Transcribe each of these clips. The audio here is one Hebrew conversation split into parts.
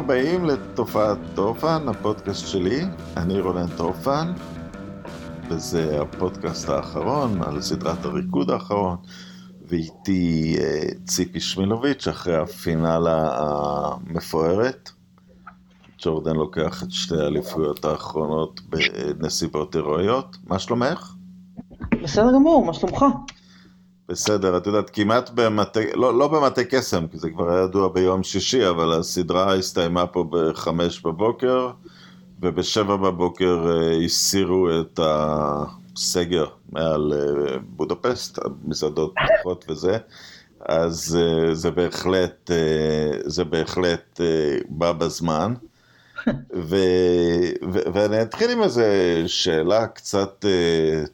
הבאים לתופעת טורפן, הפודקאסט שלי. אני רונן טורפן, וזה הפודקאסט האחרון על סדרת הריקוד האחרון, ואיתי אה, ציפי שמילוביץ' אחרי הפינאלה המפוארת. ג'ורדן לוקח את שתי האליפויות האחרונות בנסיבות הירואיות. מה שלומך? בסדר גמור, מה שלומך? בסדר, את יודעת, כמעט במטה, לא, לא במטה קסם, כי זה כבר היה ידוע ביום שישי, אבל הסדרה הסתיימה פה בחמש בבוקר, ובשבע בבוקר אה, הסירו את הסגר מעל אה, בודפסט, המסעדות פתוחות וזה, אז אה, זה בהחלט, זה בהחלט בא בזמן. ו, ו, ואני אתחיל עם איזו שאלה קצת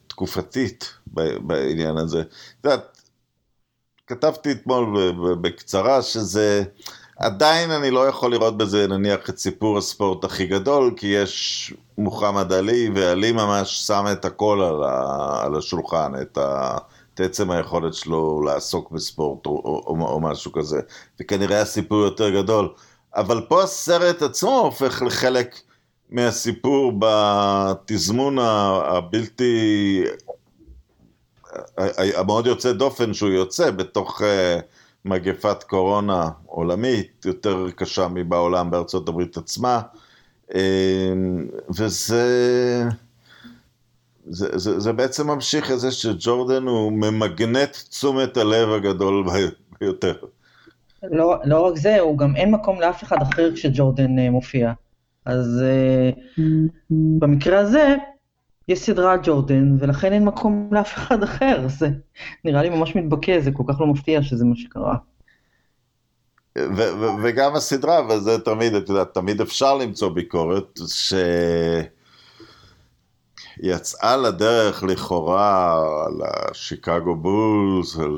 תקופתית בעניין הזה. את יודעת, כתבתי אתמול בקצרה שזה, עדיין אני לא יכול לראות בזה נניח את סיפור הספורט הכי גדול, כי יש מוחמד עלי, ועלי ממש שם את הכל על, ה, על השולחן, את ה... את עצם היכולת שלו לעסוק בספורט או, או, או משהו כזה, וכנראה הסיפור יותר גדול. אבל פה הסרט עצמו הופך לחלק מהסיפור בתזמון הבלתי, המאוד יוצא דופן שהוא יוצא בתוך אה, מגפת קורונה עולמית, יותר קשה מבעולם בארצות הברית עצמה, אה, וזה... זה, זה, זה בעצם ממשיך את זה שג'ורדן הוא ממגנט תשומת הלב הגדול ביותר. לא, לא רק זה, הוא גם אין מקום לאף אחד אחר כשג'ורדן uh, מופיע. אז uh, במקרה הזה, יש סדרה ג'ורדן, ולכן אין מקום לאף אחד אחר. זה נראה לי ממש מתבקש, זה כל כך לא מפתיע שזה מה שקרה. וגם הסדרה, וזה תמיד, את יודעת, תמיד אפשר למצוא ביקורת, ש... יצאה לדרך לכאורה על השיקגו בולס, על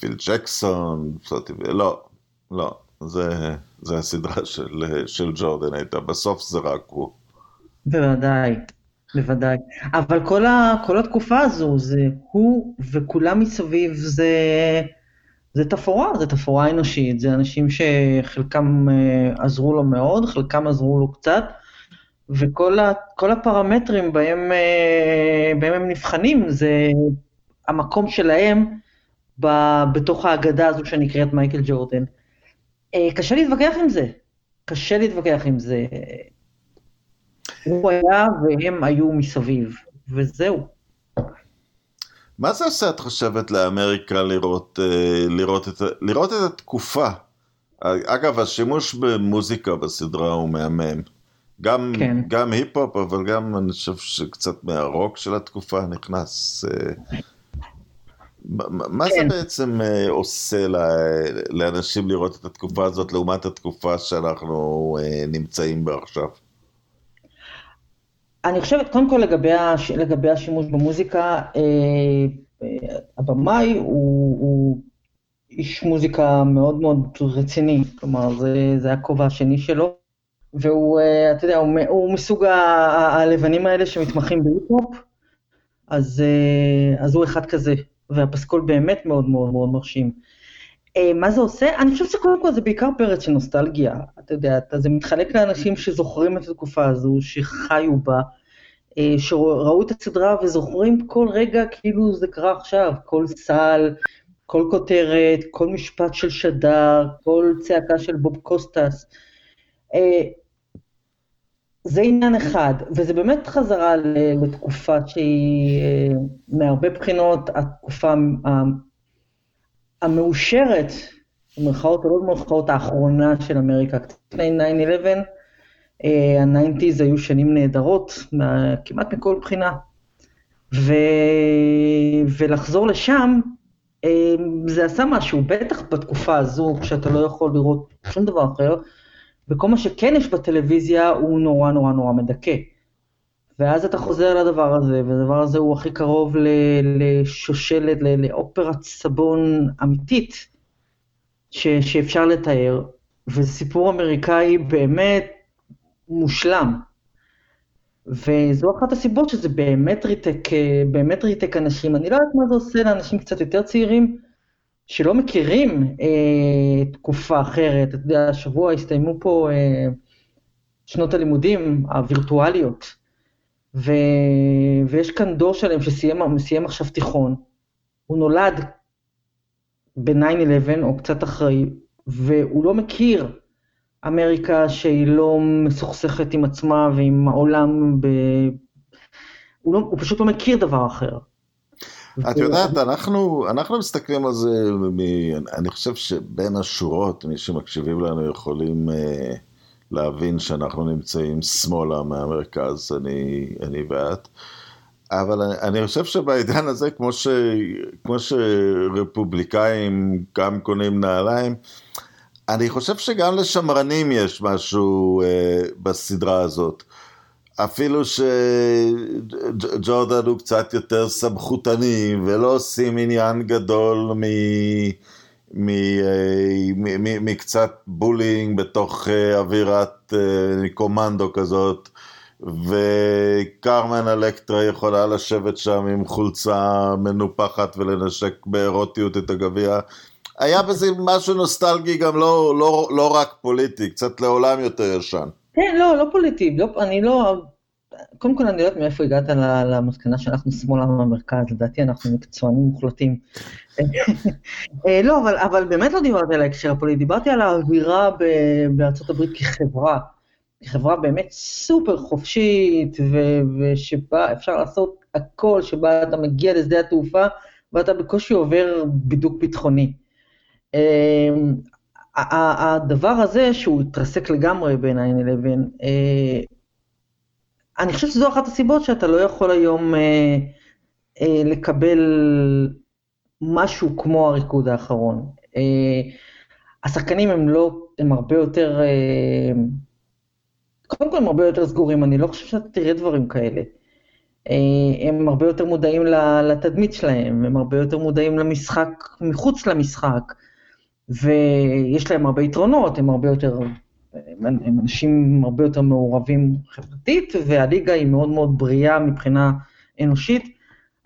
פיל ג'קסון, לא, לא, זה, זה הסדרה של, של ג'ורדן הייתה, בסוף זה רק הוא. בוודאי, בוודאי. אבל כל, ה, כל התקופה הזו, זה הוא וכולם מסביב, זה, זה תפאורה, זה תפאורה אנושית, זה אנשים שחלקם אה, עזרו לו מאוד, חלקם עזרו לו קצת. וכל הפרמטרים בהם, אה, בהם הם נבחנים זה המקום שלהם ב, בתוך ההגדה הזו שנקראת מייקל ג'ורדן. אה, קשה להתווכח עם זה, קשה להתווכח עם זה. הוא היה והם היו מסביב, וזהו. מה זה עושה, את חושבת, לאמריקה לראות, אה, לראות, את, לראות את התקופה? אגב, השימוש במוזיקה בסדרה הוא מהמם. גם, כן. גם היפ-הופ, אבל גם אני חושב שקצת מהרוק של התקופה נכנס. אה, מה כן. זה בעצם אה, עושה לאנשים לראות את התקופה הזאת לעומת התקופה שאנחנו אה, נמצאים בה עכשיו? אני חושבת, קודם כל לגבי, הש... לגבי השימוש במוזיקה, הבמאי הוא, הוא איש מוזיקה מאוד מאוד רציני, כלומר זה, זה הכובע השני שלו. והוא, אה, אתה יודע, הוא, הוא מסוג הלבנים האלה שמתמחים בהיפ-הופ, אז, אה, אז הוא אחד כזה, והפסקול באמת מאוד מאוד מאוד מרשים. אה, מה זה עושה? אני חושבת שקודם כל זה בעיקר פרץ של נוסטלגיה, אתה יודע, זה מתחלק לאנשים שזוכרים את התקופה הזו, שחיו בה, שראו את הסדרה וזוכרים כל רגע כאילו זה קרה עכשיו, כל סל, כל כותרת, כל משפט של שדר, כל צעקה של בוב קוסטס. זה עניין אחד, וזה באמת חזרה לתקופה שהיא אה, מהרבה בחינות התקופה המאושרת, במרכאות או לא במרכאות האחרונה של אמריקה, לפני 9-11, הניינטיז היו שנים נהדרות, כמעט מכל בחינה. ו... ולחזור לשם, אה, זה עשה משהו, בטח בתקופה הזו, כשאתה לא יכול לראות שום דבר אחר, וכל מה שכן יש בטלוויזיה הוא נורא נורא נורא מדכא. ואז אתה חוזר לדבר הזה, והדבר הזה הוא הכי קרוב לשושלת, לאופרת סבון אמיתית ש, שאפשר לתאר, וזה סיפור אמריקאי באמת מושלם. וזו אחת הסיבות שזה באמת ריתק, באמת ריתק אנשים. אני לא יודעת מה זה עושה לאנשים קצת יותר צעירים, שלא מכירים אה, תקופה אחרת. אתה יודע, השבוע הסתיימו פה אה, שנות הלימודים הווירטואליות, ו, ויש כאן דור שלם שסיים עכשיו תיכון, הוא נולד ב-9-11 או קצת אחרי, והוא לא מכיר אמריקה שהיא לא מסוכסכת עם עצמה ועם העולם, ב... הוא, לא, הוא פשוט לא מכיר דבר אחר. את יודעת, אנחנו, אנחנו מסתכלים על זה, מ, אני חושב שבין השורות, מי שמקשיבים לנו יכולים uh, להבין שאנחנו נמצאים שמאלה מהמרכז, אני, אני ואת. אבל אני, אני חושב שבעידן הזה, כמו, ש, כמו שרפובליקאים גם קונים נעליים, אני חושב שגם לשמרנים יש משהו uh, בסדרה הזאת. אפילו שג'ורדן הוא קצת יותר סמכותני ולא עושים עניין גדול מקצת בולינג בתוך אה, אווירת אה, קומנדו כזאת וקרמן אלקטרה יכולה לשבת שם עם חולצה מנופחת ולנשק באירוטיות את הגביע. היה בזה משהו נוסטלגי גם לא, לא, לא רק פוליטי, קצת לעולם יותר ישן. כן, לא, לא פוליטי, לא, אני לא, קודם כל אני לא יודעת מאיפה הגעת למסקנה שאנחנו שמאלה במרכז, לדעתי אנחנו מקצוענים מוחלטים. אה, לא, אבל, אבל באמת לא דיברתי על ההקשר הפוליטי, דיברתי על האווירה בארצות הברית כחברה, כחברה באמת סופר חופשית, ושבה אפשר לעשות הכל, שבה אתה מגיע לשדה התעופה ואתה בקושי עובר בידוק ביטחוני. אה, הדבר הזה, שהוא התרסק לגמרי ב-9-11, אה, אני חושבת שזו אחת הסיבות שאתה לא יכול היום אה, אה, לקבל משהו כמו הריקוד האחרון. אה, השחקנים הם לא, הם הרבה יותר, אה, קודם כל הם הרבה יותר סגורים, אני לא חושב שאתה תראה דברים כאלה. אה, הם הרבה יותר מודעים לתדמית שלהם, הם הרבה יותר מודעים למשחק מחוץ למשחק. ויש להם הרבה יתרונות, הם הרבה יותר, הם, אנשים הרבה יותר מעורבים חברתית, והליגה היא מאוד מאוד בריאה מבחינה אנושית,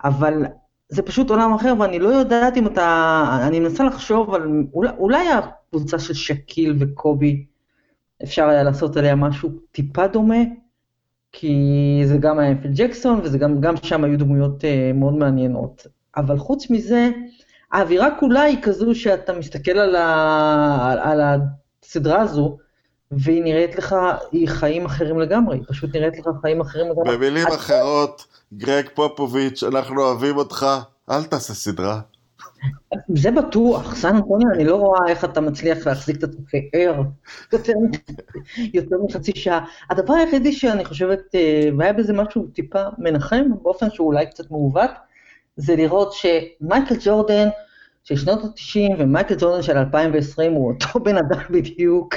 אבל זה פשוט עולם אחר, ואני לא יודעת אם אתה, אני מנסה לחשוב על, אולי, הקבוצה של שקיל וקובי, אפשר היה לעשות עליה משהו טיפה דומה, כי זה גם היה אפל ג'קסון, וגם שם היו דמויות uh, מאוד מעניינות. אבל חוץ מזה, האווירה כולה היא כזו שאתה מסתכל על, ה, על הסדרה הזו, והיא נראית לך, היא חיים אחרים לגמרי, היא פשוט נראית לך חיים אחרים לגמרי. במילים אחרות, גרג פופוביץ', אנחנו אוהבים אותך, אל תעשה סדרה. זה בטוח, סן אנטוניו, אני לא רואה איך אתה מצליח להחזיק את עצמך ער יותר, יותר מחצי שעה. הדבר היחידי שאני חושבת, אה, והיה בזה משהו טיפה מנחם, באופן שהוא אולי קצת מעוות, זה לראות שמייקל ג'ורדן של שנות ה-90 ומייקל ג'ורדן של 2020 הוא אותו בן אדם בדיוק.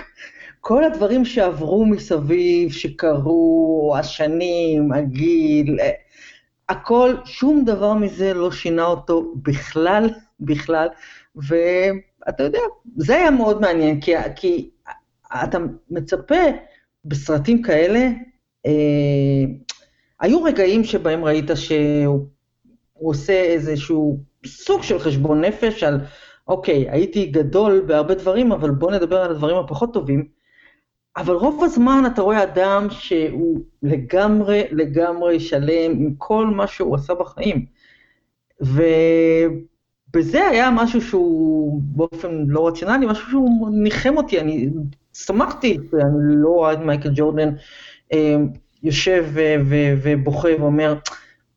כל הדברים שעברו מסביב, שקרו, השנים, הגיל, הכל, שום דבר מזה לא שינה אותו בכלל, בכלל, ואתה יודע, זה היה מאוד מעניין, כי, כי אתה מצפה בסרטים כאלה, אה, היו רגעים שבהם ראית שהוא הוא עושה איזשהו סוג של חשבון נפש על, אוקיי, הייתי גדול בהרבה דברים, אבל בוא נדבר על הדברים הפחות טובים. אבל רוב הזמן אתה רואה אדם שהוא לגמרי לגמרי שלם עם כל מה שהוא עשה בחיים. ובזה היה משהו שהוא באופן לא רציונלי, משהו שהוא ניחם אותי, אני שמחתי, אני לא רואה את מייקל ג'ורדן אה, יושב ובוכה ואומר,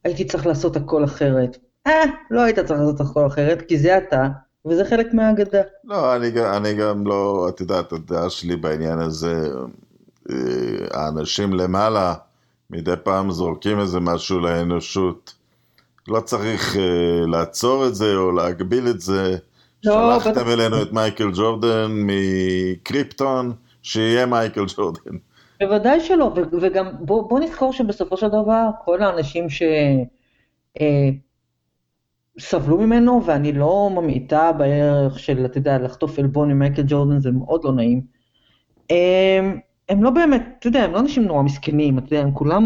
הייתי צריך לעשות הכל אחרת. אה, לא היית צריך לעשות הכל אחרת, כי זה אתה, וזה חלק מהאגדה. לא, אני, אני גם לא, את יודעת, הדעה שלי בעניין הזה, אה, האנשים למעלה מדי פעם זורקים איזה משהו לאנושות. לא צריך uh, לעצור את זה או להגביל את זה. לא, שלחתם בטח... אלינו את מייקל ג'ורדן מקריפטון, שיהיה מייקל ג'ורדן. בוודאי שלא, וגם בוא, בוא נזכור שבסופו של דבר כל האנשים שסבלו אה, ממנו, ואני לא ממעיטה בערך של, אתה יודע, לחטוף עלבון עם מייקל ג'ורדן, זה מאוד לא נעים. הם, הם לא באמת, אתה יודע, הם לא אנשים נורא מסכנים, אתה יודע, הם כולם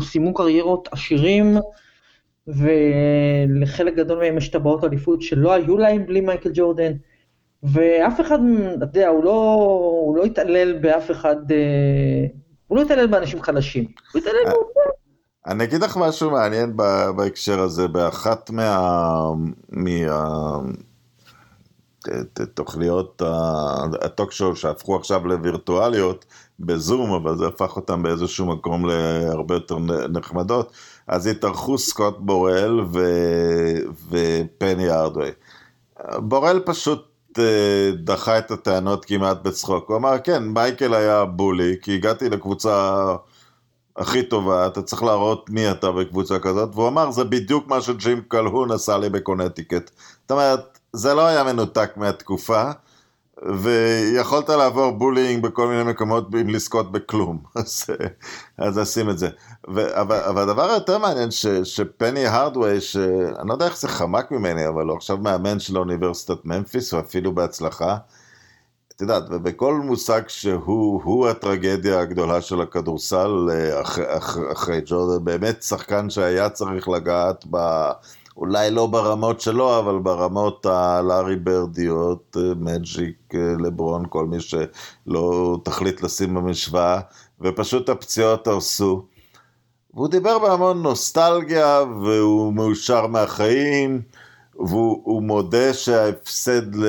סיימו קריירות עשירים, ולחלק גדול מהם יש טבעות אליפות שלא היו להם בלי מייקל ג'ורדן, ואף אחד, אתה יודע, הוא לא, הוא לא התעלל באף אחד, אה, הוא לא התעלל באנשים חלשים, הוא התעלל אה. אני אגיד לך משהו מעניין בהקשר הזה, באחת מה... מה... תוכניות הטוק שואו שהפכו עכשיו לווירטואליות בזום, אבל זה הפך אותם באיזשהו מקום להרבה יותר נחמדות, אז התארחו סקוט בורל ו... ופני ארדווי. בורל פשוט אה, דחה את הטענות כמעט בצחוק, הוא אמר כן, מייקל היה בולי, כי הגעתי לקבוצה הכי טובה, אתה צריך להראות מי אתה בקבוצה כזאת, והוא אמר זה בדיוק מה שג'ים קלהון עשה לי בקונטיקט. זאת אומרת, זה לא היה מנותק מהתקופה, ויכולת לעבור בולינג בכל מיני מקומות בלי לזכות בכלום, אז, אז עושים את זה. ו, אבל, אבל הדבר היותר מעניין, ש, שפני הרדווי, שאני לא יודע איך זה חמק ממני, אבל הוא עכשיו מאמן של אוניברסיטת ממפיס, או אפילו בהצלחה, את יודעת, ובכל מושג שהוא הטרגדיה הגדולה של הכדורסל אח, אח, אחרי ג'ורדן, באמת שחקן שהיה צריך לגעת ב... אולי לא ברמות שלו, אבל ברמות הלארי ברדיות, מג'יק, לברון, כל מי שלא תחליט לשים במשוואה, ופשוט הפציעות הרסו. והוא דיבר בהמון נוסטלגיה, והוא מאושר מהחיים, והוא מודה שההפסד,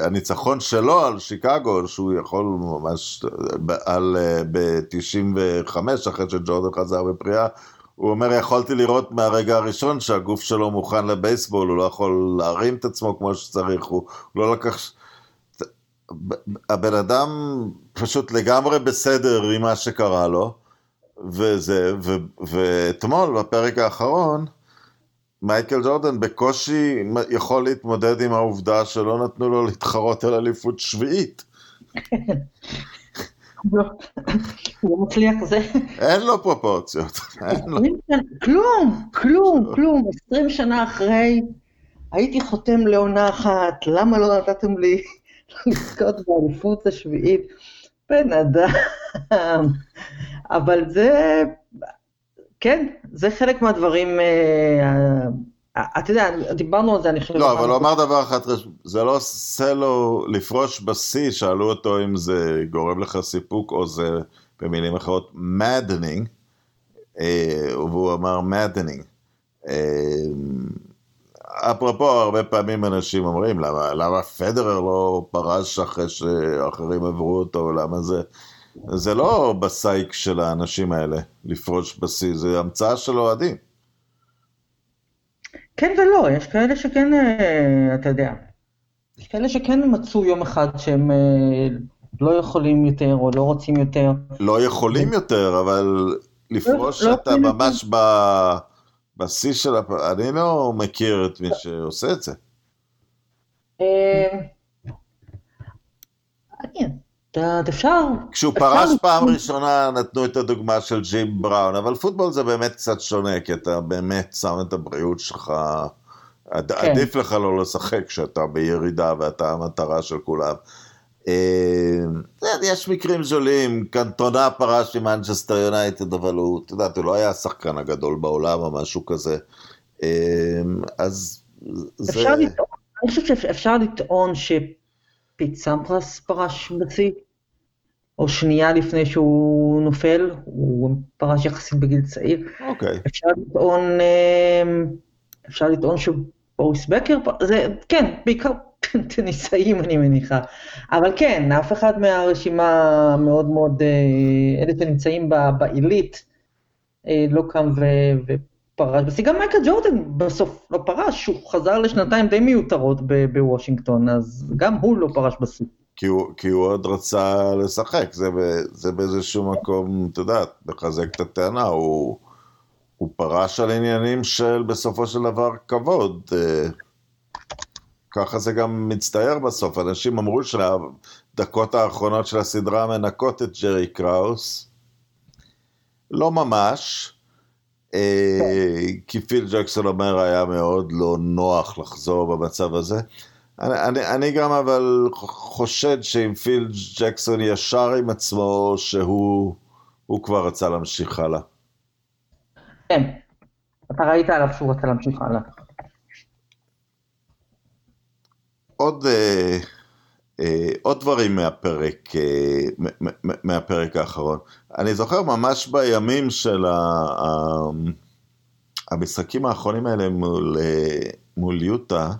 הניצחון שלו על שיקגו, שהוא יכול ממש, על, ב-95, אחרי שג'ורדן חזר בפריאה, הוא אומר, יכולתי לראות מהרגע הראשון שהגוף שלו מוכן לבייסבול, הוא לא יכול להרים את עצמו כמו שצריך, הוא לא לקח... הבן אדם פשוט לגמרי בסדר עם מה שקרה לו, וזה, ו, ואתמול, בפרק האחרון, מייקל ג'ורדן בקושי יכול להתמודד עם העובדה שלא נתנו לו להתחרות על אליפות שביעית. הוא לא מצליח, זה... אין לו פרופורציות. כלום, כלום, כלום. עשרים שנה אחרי, הייתי חותם לעונה אחת, למה לא נתתם לי לזכות באליפות השביעית? בן אדם. אבל זה, כן, זה חלק מהדברים אה, אתה יודע, דיברנו על זה, אני חושב... לא, אבל הוא אמר דבר אחד, זה לא עושה לו לפרוש בשיא, שאלו אותו אם זה גורם לך סיפוק או זה במילים אחרות maddening, אה, והוא אמר maddening. אה, אפרופו, הרבה פעמים אנשים אומרים, למה, למה פדרר לא פרש אחרי שאחרים עברו אותו, למה זה... זה לא בסייק של האנשים האלה, לפרוש בשיא, זה המצאה של אוהדים. כן ולא, יש כאלה שכן, אה, אתה יודע, יש כאלה שכן מצאו יום אחד שהם אה, לא יכולים יותר או לא רוצים יותר. לא יכולים יותר, אבל לפרוש לא, שאתה לא ממש ב... בשיא של הפ... אני לא מכיר את מי שעושה את זה. אה, מעניין. יודעת, אפשר... כשהוא אפשר פרש אפשר... פעם ראשונה נתנו את הדוגמה של ג'ים בראון, אבל פוטבול זה באמת קצת שונה, כי אתה באמת שם את הבריאות שלך, עד, כן. עדיף לך לא לשחק כשאתה בירידה ואתה המטרה של כולם. אה, יש מקרים זולים, קנטונה פרש עם מנצ'סטר יונייטד, אבל הוא, אתה יודע, הוא לא היה השחקן הגדול בעולם או משהו כזה. אה, אז זה... אני חושב שאפשר לטעון ש... פיט סמפרס פרש בשיא, או שנייה לפני שהוא נופל, הוא פרש יחסית בגיל צעיר. אוקיי. Okay. אפשר לטעון, אמ, אפשר לטעון שבוריס בקר, זה, כן, בעיקר טניסאים אני מניחה. אבל כן, אף אחד מהרשימה מאוד מאוד, אה, אלה שנמצאים בעילית, אה, לא קם ו... פרש גם מייקל ג'ורדן בסוף לא פרש, הוא חזר לשנתיים די מיותרות בוושינגטון, אז גם הוא לא פרש בשיא. כי הוא, כי הוא עוד רצה לשחק, זה, זה באיזשהו מקום, אתה יודע, לחזק את הטענה, הוא, הוא פרש על עניינים של בסופו של דבר כבוד. אה, ככה זה גם מצטייר בסוף, אנשים אמרו שהדקות האחרונות של הסדרה מנקות את ג'רי קראוס. לא ממש, אה, כי פיל ג'קסון אומר היה מאוד לא נוח לחזור במצב הזה. אני, אני, אני גם אבל חושד שאם פיל ג'קסון ישר עם עצמו, שהוא כבר רצה להמשיך הלאה. כן, אתה ראית עליו שהוא רצה להמשיך הלאה. עוד, אה, אה, עוד דברים מהפרק, אה, מהפרק האחרון. אני זוכר ממש בימים של ה, ה, המשחקים האחרונים האלה מול, אה, מול יוטה,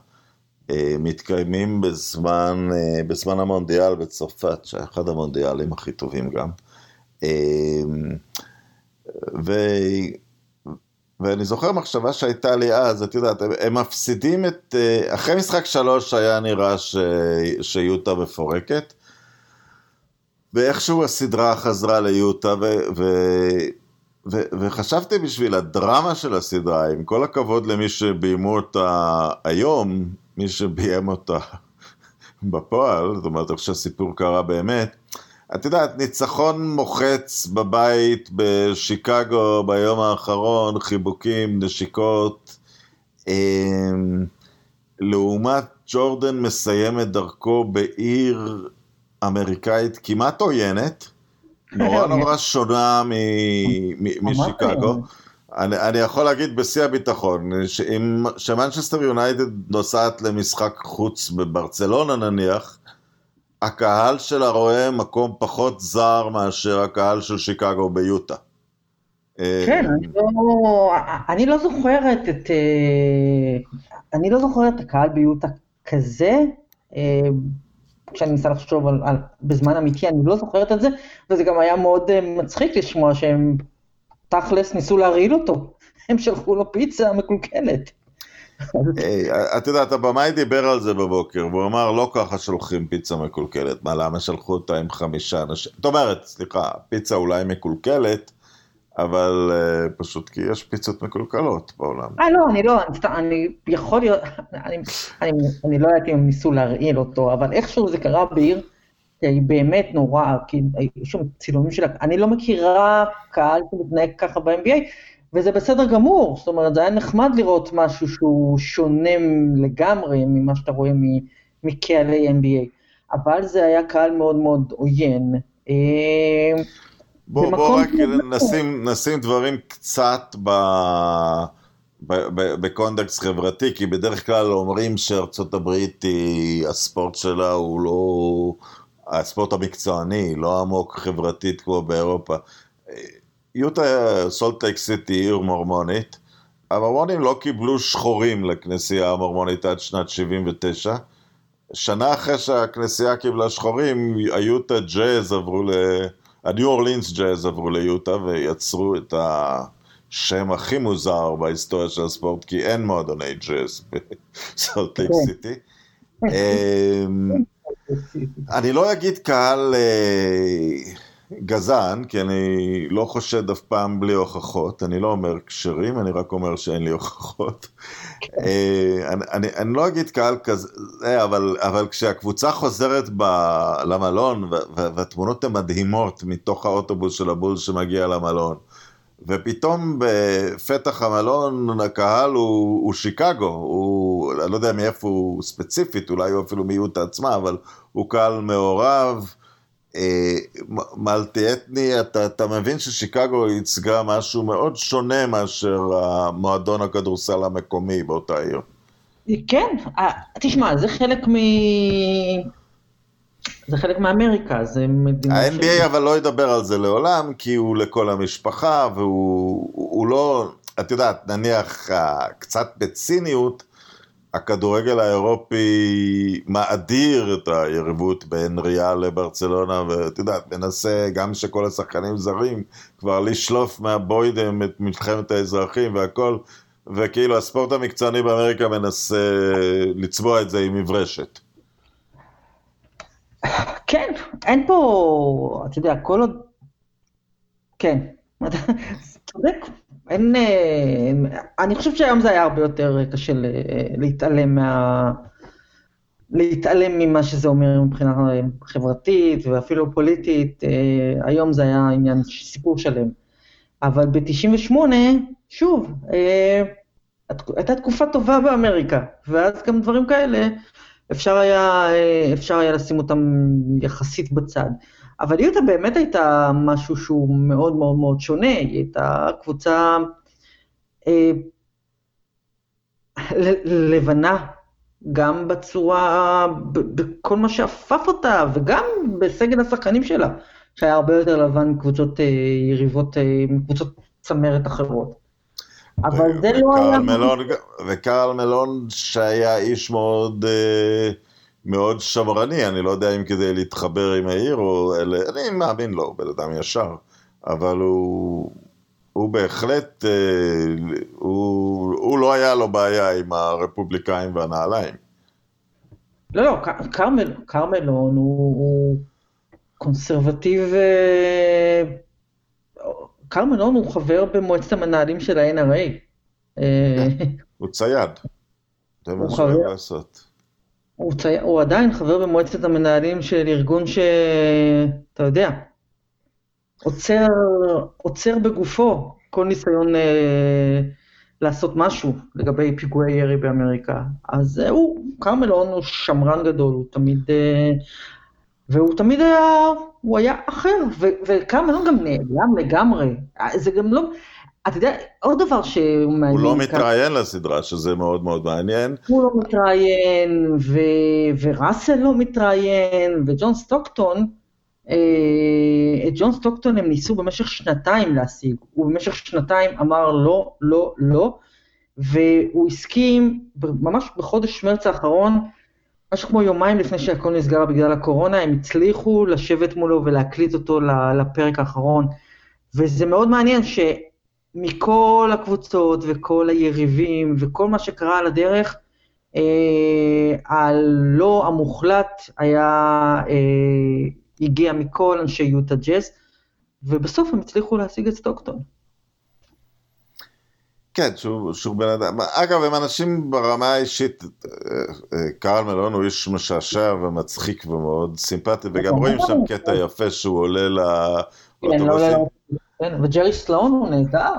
מתקיימים בזמן, אה, בזמן המונדיאל בצרפת, שהיה אחד המונדיאלים הכי טובים גם. אה, ו... ואני זוכר מחשבה שהייתה לי אז, את יודעת, הם מפסידים את... אחרי משחק שלוש היה נראה ש, שיוטה מפורקת, ואיכשהו הסדרה חזרה ליוטה, ו, ו, ו, וחשבתי בשביל הדרמה של הסדרה, עם כל הכבוד למי שביימו אותה היום, מי שביים אותה בפועל, זאת אומרת, איך שהסיפור קרה באמת, את יודעת, ניצחון מוחץ בבית בשיקגו ביום האחרון, חיבוקים, נשיקות, אמ, לעומת ג'ורדן מסיים את דרכו בעיר אמריקאית כמעט עוינת, נורא נורא שונה משיקגו. אני, אני יכול להגיד בשיא הביטחון, שמנצ'סטר יונייטד נוסעת למשחק חוץ בברצלונה נניח, הקהל שלה רואה מקום פחות זר מאשר הקהל של שיקגו ביוטה. כן, אני לא, אני לא זוכרת את... אה, אני לא זוכרת את הקהל ביוטה כזה. אה, כשאני מנסה לחשוב על, על, בזמן אמיתי, אני לא זוכרת את זה, וזה גם היה מאוד אה, מצחיק לשמוע שהם תכלס ניסו להרעיל אותו. הם שלחו לו פיצה מקולקלת. את יודעת, הבמאי דיבר על זה בבוקר, והוא אמר, לא ככה שולחים פיצה מקולקלת. מה, למה שלחו אותה עם חמישה אנשים? זאת אומרת, סליחה, פיצה אולי מקולקלת, אבל uh, פשוט כי יש פיצות מקולקלות בעולם. אה, לא, אני לא, אני, אני יכול להיות, אני, אני, אני לא יודעת אם הם ניסו להרעיל אותו, אבל איכשהו זה קרה בעיר, היא באמת נורא, כי יש שם צילומים שלה, אני לא מכירה קהל שמתנהג ככה ב-NBA, וזה בסדר גמור, זאת אומרת, זה היה נחמד לראות משהו שהוא שונה לגמרי ממה שאתה רואה מקהלי NBA, אבל זה היה קהל מאוד מאוד עוין. בואו בוא רק נשים, נשים דברים קצת ב... בקונטקסט חברתי, כי בדרך כלל אומרים שארצות הברית היא, הספורט שלה הוא לא הספורט המקצועני, לא עמוק חברתית כמו באירופה. יוטה סולט לייק סיטי עיר מורמונית, המורמונים לא קיבלו שחורים לכנסייה המורמונית עד שנת 79. שנה אחרי שהכנסייה קיבלה שחורים, היוטה ג'אז עברו ל... הניו אורלינס ג'אז עברו ליוטה ויצרו את השם הכי מוזר בהיסטוריה של הספורט, כי אין מועדוני ג'אז בסולט לייק סיטי. אני לא אגיד קהל אה, גזען, כי אני לא חושד אף פעם בלי הוכחות, אני לא אומר כשרים, אני רק אומר שאין לי הוכחות. אה, אני, אני, אני לא אגיד קהל כזה, אבל, אבל כשהקבוצה חוזרת ב, למלון, והתמונות הן מדהימות מתוך האוטובוס של הבול שמגיע למלון, ופתאום בפתח המלון הקהל הוא, הוא שיקגו, הוא, אני לא יודע מאיפה הוא ספציפית, אולי הוא אפילו מיעוט עצמה, אבל הוא קהל מעורב, אה, מלטי אתני, אתה, אתה מבין ששיקגו ייצגה משהו מאוד שונה מאשר המועדון הכדורסל המקומי באותה עיר. כן, אה, תשמע, זה חלק מ... זה חלק מאמריקה, זה מדינה... ה-NBA ש... אבל לא ידבר על זה לעולם, כי הוא לכל המשפחה, והוא לא, את יודעת, נניח קצת בציניות, הכדורגל האירופי מאדיר את היריבות בין ריאל לברצלונה, ואת יודעת, מנסה גם שכל השחקנים זרים כבר לשלוף מהבוידם את מלחמת האזרחים והכל, וכאילו הספורט המקצועני באמריקה מנסה לצבוע את זה עם מברשת. כן, אין פה, אתה יודע, כל עוד... כן, צודק. אין... אה, אני חושב שהיום זה היה הרבה יותר קשה להתעלם מה... להתעלם ממה שזה אומר מבחינה חברתית ואפילו פוליטית, אה, היום זה היה עניין, סיפור שלם. אבל ב-98, שוב, אה, הייתה תקופה טובה באמריקה, ואז גם דברים כאלה אפשר היה, אה, אפשר היה לשים אותם יחסית בצד. אבל יוטה באמת הייתה משהו שהוא מאוד מאוד מאוד שונה, היא הייתה קבוצה אה, לבנה, גם בצורה, בכל מה שאפף אותה, וגם בסגל השחקנים שלה, שהיה הרבה יותר לבן מקבוצות אה, יריבות, אה, מקבוצות צמרת אחרות. אבל זה לא היה... מלון, וקרל מלון שהיה איש מאוד, אה, מאוד שמרני, אני לא יודע אם כדי להתחבר עם העיר או אלה, אני מאמין לו, בן אדם ישר, אבל הוא, הוא בהחלט, הוא, הוא לא היה לו בעיה עם הרפובליקאים והנעליים. לא, לא, קרמל, קרמלון הוא, הוא קונסרבטיב, אה, קרמלון הוא חבר במועצת המנהלים של ה-NRA. אה, הוא צייד, זה מה שהוא אוהב לעשות. הוא, צי... הוא עדיין חבר במועצת המנהלים של ארגון שאתה יודע, עוצר, עוצר בגופו כל ניסיון אה, לעשות משהו לגבי פיגועי ירי באמריקה. אז אה, הוא, קרמלון הוא שמרן גדול, הוא תמיד... אה, והוא תמיד היה, הוא היה אחר, וקרמלון גם נעלם לגמרי. זה גם לא... אתה יודע, עוד דבר שהוא מעניין... הוא לא מתראיין כאן, לסדרה, שזה מאוד מאוד מעניין. הוא לא מתראיין, ו... וראסל לא מתראיין, וג'ון סטוקטון, אה, את ג'ון סטוקטון הם ניסו במשך שנתיים להשיג, הוא במשך שנתיים אמר לא, לא, לא, והוא הסכים, ממש בחודש מרץ האחרון, משהו כמו יומיים לפני שהכל נסגר בגלל הקורונה, הם הצליחו לשבת מולו ולהקליט אותו לפרק האחרון, וזה מאוד מעניין שמכל הקבוצות וכל היריבים וכל מה שקרה על הדרך, אה, הלא המוחלט היה אה, הגיע מכל אנשי יוטה ג'אז, ובסוף הם הצליחו להשיג את סטוקטון. כן, שהוא, שהוא בן אדם, אגב, הם אנשים ברמה האישית, אה, אה, קרל מלון הוא איש משעשע ומצחיק ומאוד סימפטי, וגם רואים שם קטע. יפה שהוא עולה לאוטובוסים. לא, לא, כן, וג'רי סלון הוא נהדר.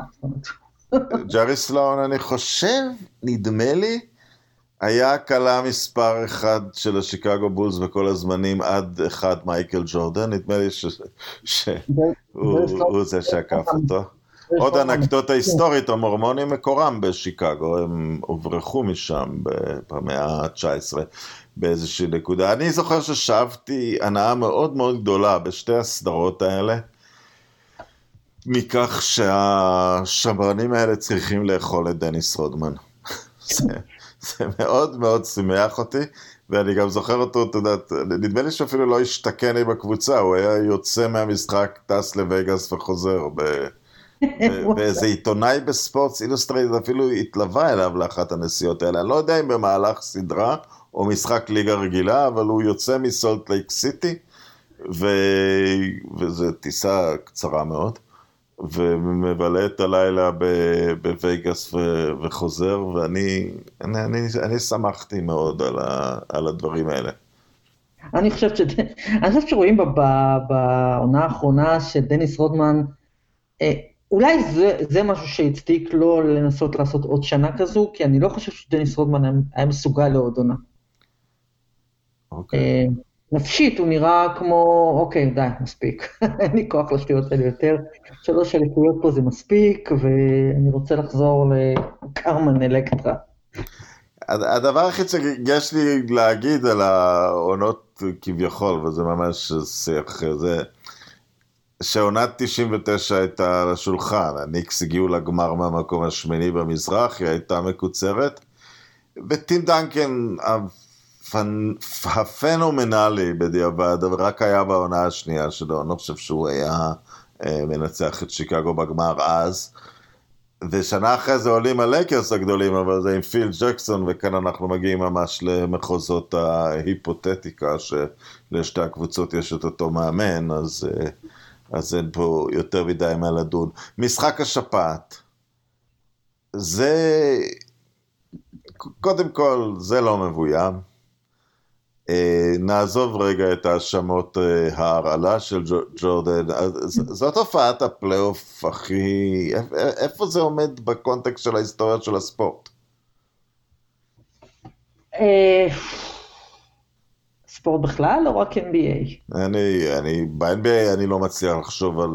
ג'רי סלון, אני חושב, נדמה לי, היה הקלה מספר אחד של השיקגו בולס בכל הזמנים עד אחד מייקל ג'ורדן, נדמה לי שהוא זה שעקף אותו. עוד אנקדוטה היסטורית, המורמונים מקורם בשיקגו, הם הוברחו משם במאה ה-19 באיזושהי נקודה. אני זוכר ששאבתי הנאה מאוד מאוד גדולה בשתי הסדרות האלה, מכך שהשמרנים האלה צריכים לאכול את דניס רודמן. זה מאוד מאוד שימח אותי, ואני גם זוכר אותו, אתה יודע, נדמה לי שאפילו לא השתכן עם הקבוצה, הוא היה יוצא מהמשחק, טס לווגאס וחוזר. ב... ואיזה עיתונאי בספורטס אילוסטרייד אפילו התלווה אליו לאחת הנסיעות האלה. אני לא יודע אם במהלך סדרה או משחק ליגה רגילה, אבל הוא יוצא מסולט לייק סיטי, ו... וזו טיסה קצרה מאוד. ומבלה את הלילה בוויגאס וחוזר, ואני אני, אני, אני שמחתי מאוד על, ה, על הדברים האלה. אני חושבת, שד... אני חושבת שרואים בעונה האחרונה שדניס רודמן, אה, אולי זה, זה משהו שהצדיק לו לנסות לעשות עוד שנה כזו, כי אני לא חושב שדניס רודמן היה מסוגל לעוד עונה. אוקיי. אה, נפשית הוא נראה כמו, אוקיי, די, מספיק. אין לי כוח לשטויות האלה יותר. שלוש אליפויות פה זה מספיק, ואני רוצה לחזור לקרמן אלקטרה. הדבר היחיד שיש לי להגיד על העונות כביכול, וזה ממש שיח, זה שעונת 99 הייתה על השולחן, הניקס הגיעו לגמר מהמקום השמיני במזרח, היא הייתה מקוצרת, וטים דנקן הפנומנלי בדיעבד, אבל רק היה בעונה השנייה שלו, אני לא חושב שהוא היה אה, מנצח את שיקגו בגמר אז. ושנה אחרי זה עולים הלייקרס הגדולים, אבל זה עם פיל ג'קסון, וכאן אנחנו מגיעים ממש למחוזות ההיפותטיקה, שלשתי הקבוצות יש את אותו מאמן, אז, אה, אז אין פה יותר מדי מה לדון. משחק השפעת, זה, קודם כל, זה לא מבוים. אה, נעזוב רגע את האשמות אה, ההרעלה של ג'ורדן, זאת הופעת הפלייאוף הכי... איפה זה עומד בקונטקסט של ההיסטוריה של הספורט? אה, ספורט בכלל או רק NBA? אני, אני, ב-NBA אני לא מצליח לחשוב על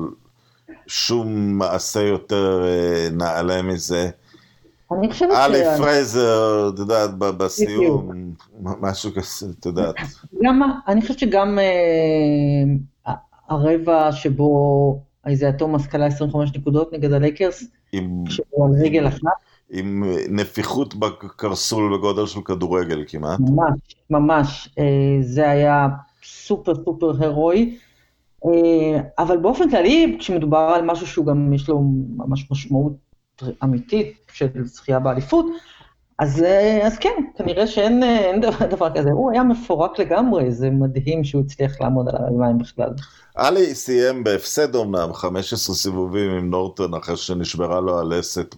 שום מעשה יותר נעלה מזה. אני חושבת אלי ש... פרייזר, את יודעת, בסיום, משהו כזה, את יודעת. גם, אני חושבת שגם אה, הרבע שבו אייזיה תומאס קלע 25 נקודות נגד הלייקרס, עם, שהוא על רגל אחת, עם נפיחות בקרסול בגודל של כדורגל כמעט. ממש, ממש, אה, זה היה סופר סופר הירואי, אה, אבל באופן כללי, כשמדובר על משהו שהוא גם, יש לו ממש משמעות אמיתית של זכייה באליפות, אז, אה, אז כן, כנראה שאין אין דבר, דבר כזה. הוא היה מפורק לגמרי, זה מדהים שהוא הצליח לעמוד על הרגליים בכלל. עלי סיים בהפסד אמנם 15 סיבובים עם נורטון אחרי שנשברה לו הלסת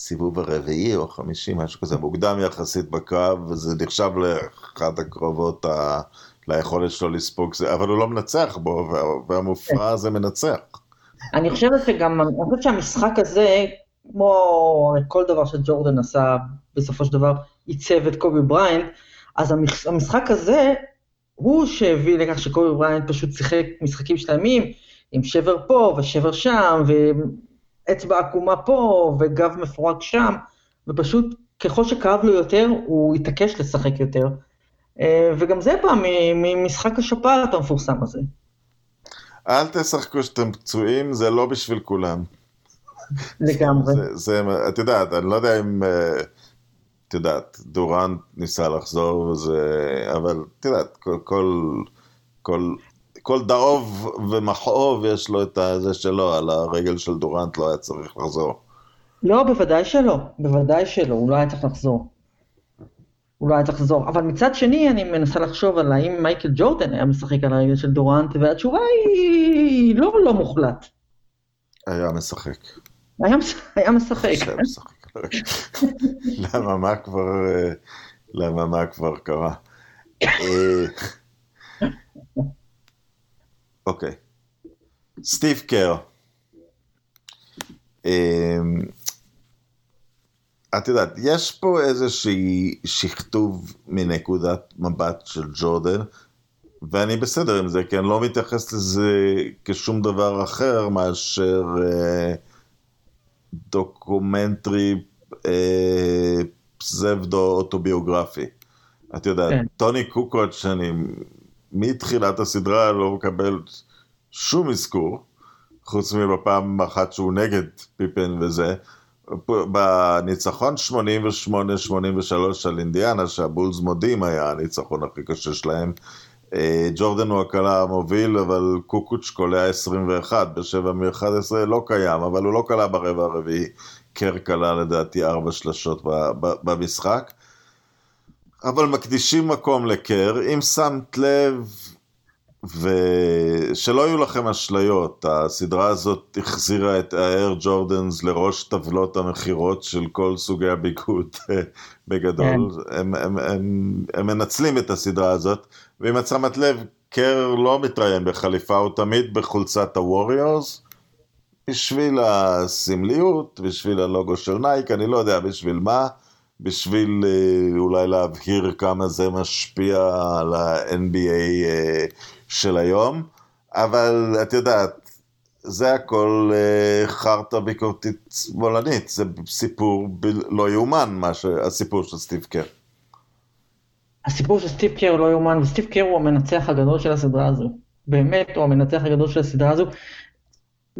בסיבוב הרביעי או החמישי, משהו כזה, מוקדם יחסית בקרב, וזה נחשב לאחת הקרבות ה... ליכולת שלו לספוג זה, אבל הוא לא מנצח בו, וה... והמופרע הזה מנצח. אני חושבת שגם, אני חושבת שהמשחק הזה, כמו כל דבר שג'ורדן עשה, בסופו של דבר עיצב את קובי בראיינט, אז המשחק הזה, הוא שהביא לכך שקובי בראיינט פשוט שיחק משחקים שלמים, עם שבר פה ושבר שם, ואצבע עקומה פה, וגב מפורק שם, ופשוט ככל שכאב לו יותר, הוא התעקש לשחק יותר. אה, וגם זה בא ממשחק השפעת המפורסם הזה. אל תשחקו שאתם פצועים, זה לא בשביל כולם. לגמרי. זה, זה, את יודעת, אני לא יודע אם, אה, את יודעת, דורנט ניסה לחזור וזה, אבל את יודעת, כל, כל, כל, כל דאוב ומכאוב יש לו את זה שלו, על הרגל של דורנט לא היה צריך לחזור. לא, בוודאי שלא, בוודאי שלא, הוא לא היה צריך לחזור. הוא לא היה צריך לחזור. אבל מצד שני, אני מנסה לחשוב על האם מייקל ג'ורדן היה משחק על הרגל של דורנט, והתשובה היא לא לא מוחלט. היה משחק. היה, היה משחק. היה משחק. למה, מה כבר, אה, למה, מה כבר קרה? אוקיי. סטיב קר. אה, את יודעת, יש פה איזושהי שכתוב מנקודת מבט של ג'ורדן, ואני בסדר עם זה, כי אני לא מתייחס לזה כשום דבר אחר מאשר אה, דוקומנטרי אה, פסבדו-אוטוביוגרפי. את יודעת, כן. טוני קוקוץ', שמתחילת הסדרה לא מקבל שום אזכור, חוץ מבפעם אחת שהוא נגד פיפן וזה, בניצחון 88-83 על אינדיאנה, שהבולס מודים היה הניצחון הכי קשה שלהם, אה, ג'ורדן הוא הקלה המוביל, אבל קוקוץ' קולע 21 ב-7 מ-11 לא קיים, אבל הוא לא קלע ברבע הרביעי, קר קלע לדעתי 4 שלשות במשחק. אבל מקדישים מקום לקר, אם שמת לב, ושלא יהיו לכם אשליות, הסדרה הזאת החזירה את ה Air Jordans לראש טבלות המכירות של כל סוגי הביגוד בגדול. כן. הם, הם, הם, הם מנצלים את הסדרה הזאת, ואם את שמת לב, קר לא מתראיין בחליפה, הוא תמיד בחולצת הווריורס, בשביל הסמליות, בשביל הלוגו של נייק, אני לא יודע בשביל מה. בשביל אה, אולי להבהיר כמה זה משפיע על ה-NBA אה, של היום, אבל את יודעת, זה הכל אה, חרטא ביקורתית שמאלנית, זה סיפור ב- לא יאומן, ש... הסיפור של סטיב קר. הסיפור של סטיב קר לא יאומן, וסטיב קר הוא המנצח הגדול של הסדרה הזו. באמת הוא המנצח הגדול של הסדרה הזו.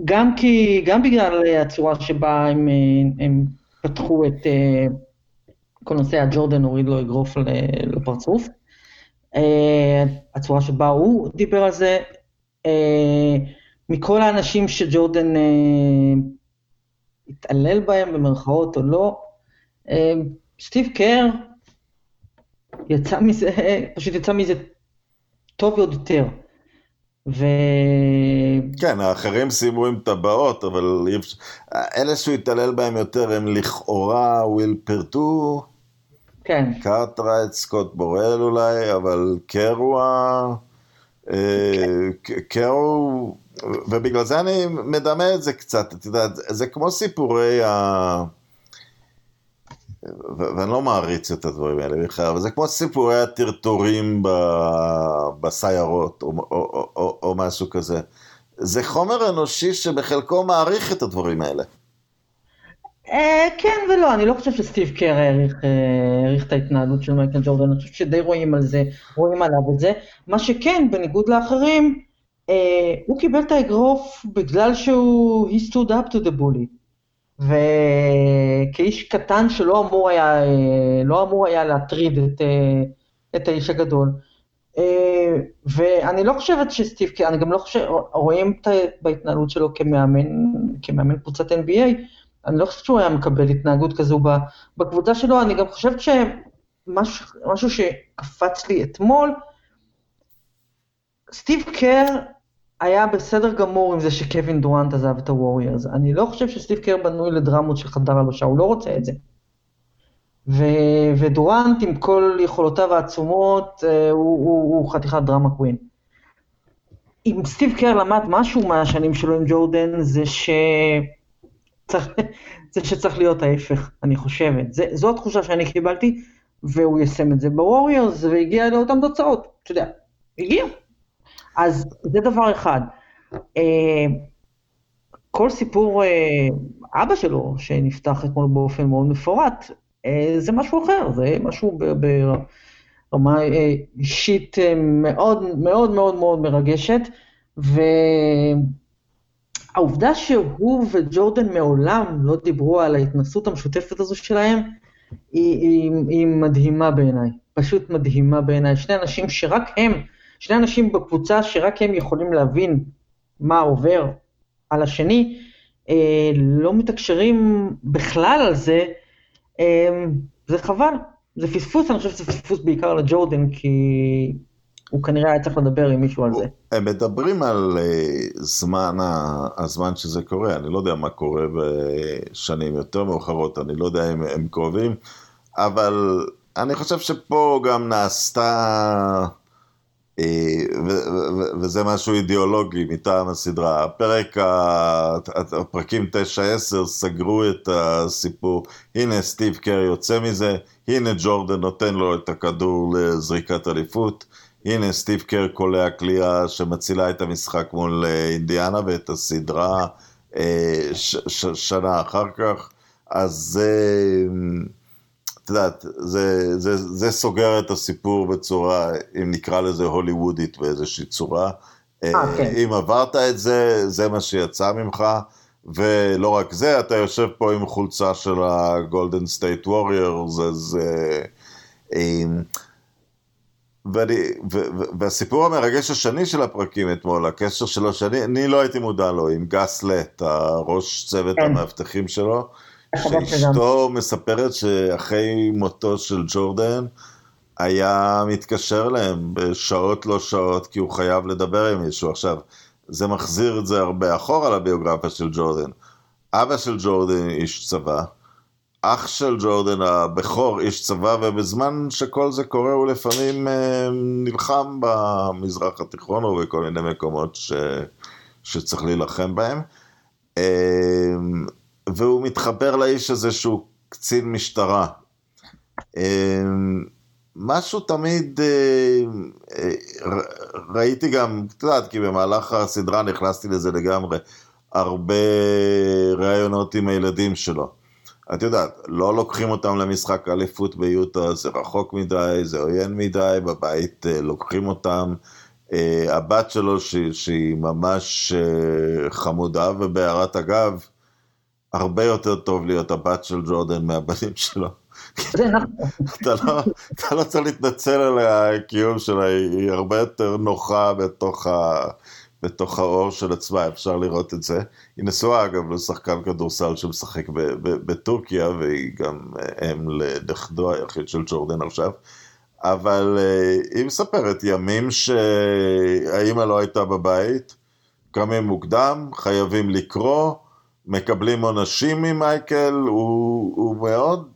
גם כי, גם בגלל הצורה שבה הם, הם פתחו את כל נושא הג'ורדן הוריד לו אגרוף לפרצוף. אה, הצורה שבה הוא דיבר על זה, אה, מכל האנשים שג'ורדן אה, התעלל בהם במרכאות או לא, סטיב קר יצא מזה, פשוט יצא מזה טוב יותר. ו... כן, האחרים סיימו עם טבעות, אבל אלה שהוא התעלל בהם יותר הם לכאורה וויל פרדו, כן. קארטרייט, סקוט בורל אולי, אבל קרו, קרו, ובגלל זה אני מדמה את זה קצת, את יודעת, זה כמו סיפורי ה... ואני לא מעריץ את הדברים האלה בכלל, אבל זה כמו סיפורי הטרטורים. בסיירות, או, או, או, או משהו כזה. זה חומר אנושי שבחלקו מעריך את הדברים האלה. אה, כן ולא, אני לא חושב שסטיב קר אה, העריך את ההתנהלות של מייקל ג'ורדן, אני חושב שדי רואים על זה, רואים עליו את זה. מה שכן, בניגוד לאחרים, אה, הוא קיבל את האגרוף בגלל שהוא, he stood up to the bully. וכאיש קטן שלא אמור היה, לא אמור היה להטריד את, את האיש הגדול. ואני לא חושבת שסטיב קר, אני גם לא חושב, רואים בהתנהלות שלו כמאמן, כמאמן קבוצת NBA, אני לא חושבת שהוא היה מקבל התנהגות כזו בקבוצה שלו, אני גם חושבת שמשהו שקפץ לי אתמול, סטיב קר היה בסדר גמור עם זה שקווין דורנט עזב את הווריירס. אני לא חושב שסטיב קר בנוי לדרמות של חדר הלושה, הוא לא רוצה את זה. ו- ודורנט עם כל יכולותיו העצומות, אה, הוא, הוא, הוא חתיכת דרמה קווין. אם סטיב קר למד משהו מהשנים שלו עם ג'ורדן, זה ש... צריך, זה שצריך להיות ההפך, אני חושבת. זה, זו התחושה שאני קיבלתי, והוא יישם את זה בווריורס, והגיע לאותן תוצאות, אתה יודע, הגיע. אז זה דבר אחד. אה, כל סיפור אה, אבא שלו, שנפתח אתמול באופן מאוד מפורט, אה, זה משהו אחר, זה משהו ברמה אישית מאוד מאוד מאוד מאוד מרגשת, ו... העובדה שהוא וג'ורדן מעולם לא דיברו על ההתנסות המשותפת הזו שלהם, היא, היא, היא מדהימה בעיניי, פשוט מדהימה בעיניי. שני אנשים שרק הם, שני אנשים בקבוצה שרק הם יכולים להבין מה עובר על השני, אה, לא מתקשרים בכלל על זה, אה, זה חבל, זה פספוס, אני חושב שזה פספוס בעיקר לג'ורדן, כי הוא כנראה היה צריך לדבר עם מישהו על זה. הם מדברים על uh, זמן, הזמן שזה קורה, אני לא יודע מה קורה בשנים יותר מאוחרות, אני לא יודע אם הם קרובים, אבל אני חושב שפה גם נעשתה, uh, וזה משהו אידיאולוגי מטעם הסדרה. הפרק, הפרקים 9-10 סגרו את הסיפור, הנה סטיב קרי יוצא מזה, הנה ג'ורדן נותן לו את הכדור לזריקת אליפות. הנה סטיב קר קולע קליעה שמצילה את המשחק מול אה, אינדיאנה ואת הסדרה אה, ש, ש, שנה אחר כך, אז זה, את יודעת, זה, זה, זה סוגר את הסיפור בצורה, אם נקרא לזה הוליוודית באיזושהי צורה. אה, כן. אם עברת את זה, זה מה שיצא ממך. ולא רק זה, אתה יושב פה עם חולצה של הגולדן סטייט ווריורס, אז... ואני, ו, ו, והסיפור המרגש השני של הפרקים אתמול, הקשר שלו שאני אני לא הייתי מודע לו, עם גס לט, הראש צוות כן. המאבטחים שלו, שאשתו מספרת שאחרי מותו של ג'ורדן, היה מתקשר להם בשעות לא שעות, כי הוא חייב לדבר עם מישהו. עכשיו, זה מחזיר את זה הרבה אחורה לביוגרפיה של ג'ורדן. אבא של ג'ורדן איש צבא, אח של ג'ורדן הבכור, איש צבא, ובזמן שכל זה קורה הוא לפעמים אה, נלחם במזרח התיכון או בכל מיני מקומות ש... שצריך להילחם בהם. אה, והוא מתחבר לאיש הזה שהוא קצין משטרה. אה, משהו תמיד ראיתי גם, את יודעת, כי במהלך הסדרה נכנסתי לזה לגמרי, הרבה ראיונות עם הילדים שלו. את יודעת, לא לוקחים אותם למשחק אליפות ביוטה, זה רחוק מדי, זה עוין מדי, בבית אה, לוקחים אותם. אה, הבת שלו, שהיא, שהיא ממש אה, חמודה, ובהערת אגב, הרבה יותר טוב להיות הבת של ג'ורדן מהבנים שלו. נכון. אתה לא, אתה לא צריך להתנצל על הקיום שלה, היא הרבה יותר נוחה בתוך ה... בתוך האור של עצמה, אפשר לראות את זה. היא נשואה אגב לשחקן כדורסל שמשחק בטורקיה, והיא גם אם לנכדו היחיד של ג'ורדן עכשיו. אבל אה, היא מספרת ימים שהאימא לא הייתה בבית, קמים מוקדם, חייבים לקרוא, מקבלים עונשים ממייקל, הוא, הוא מאוד,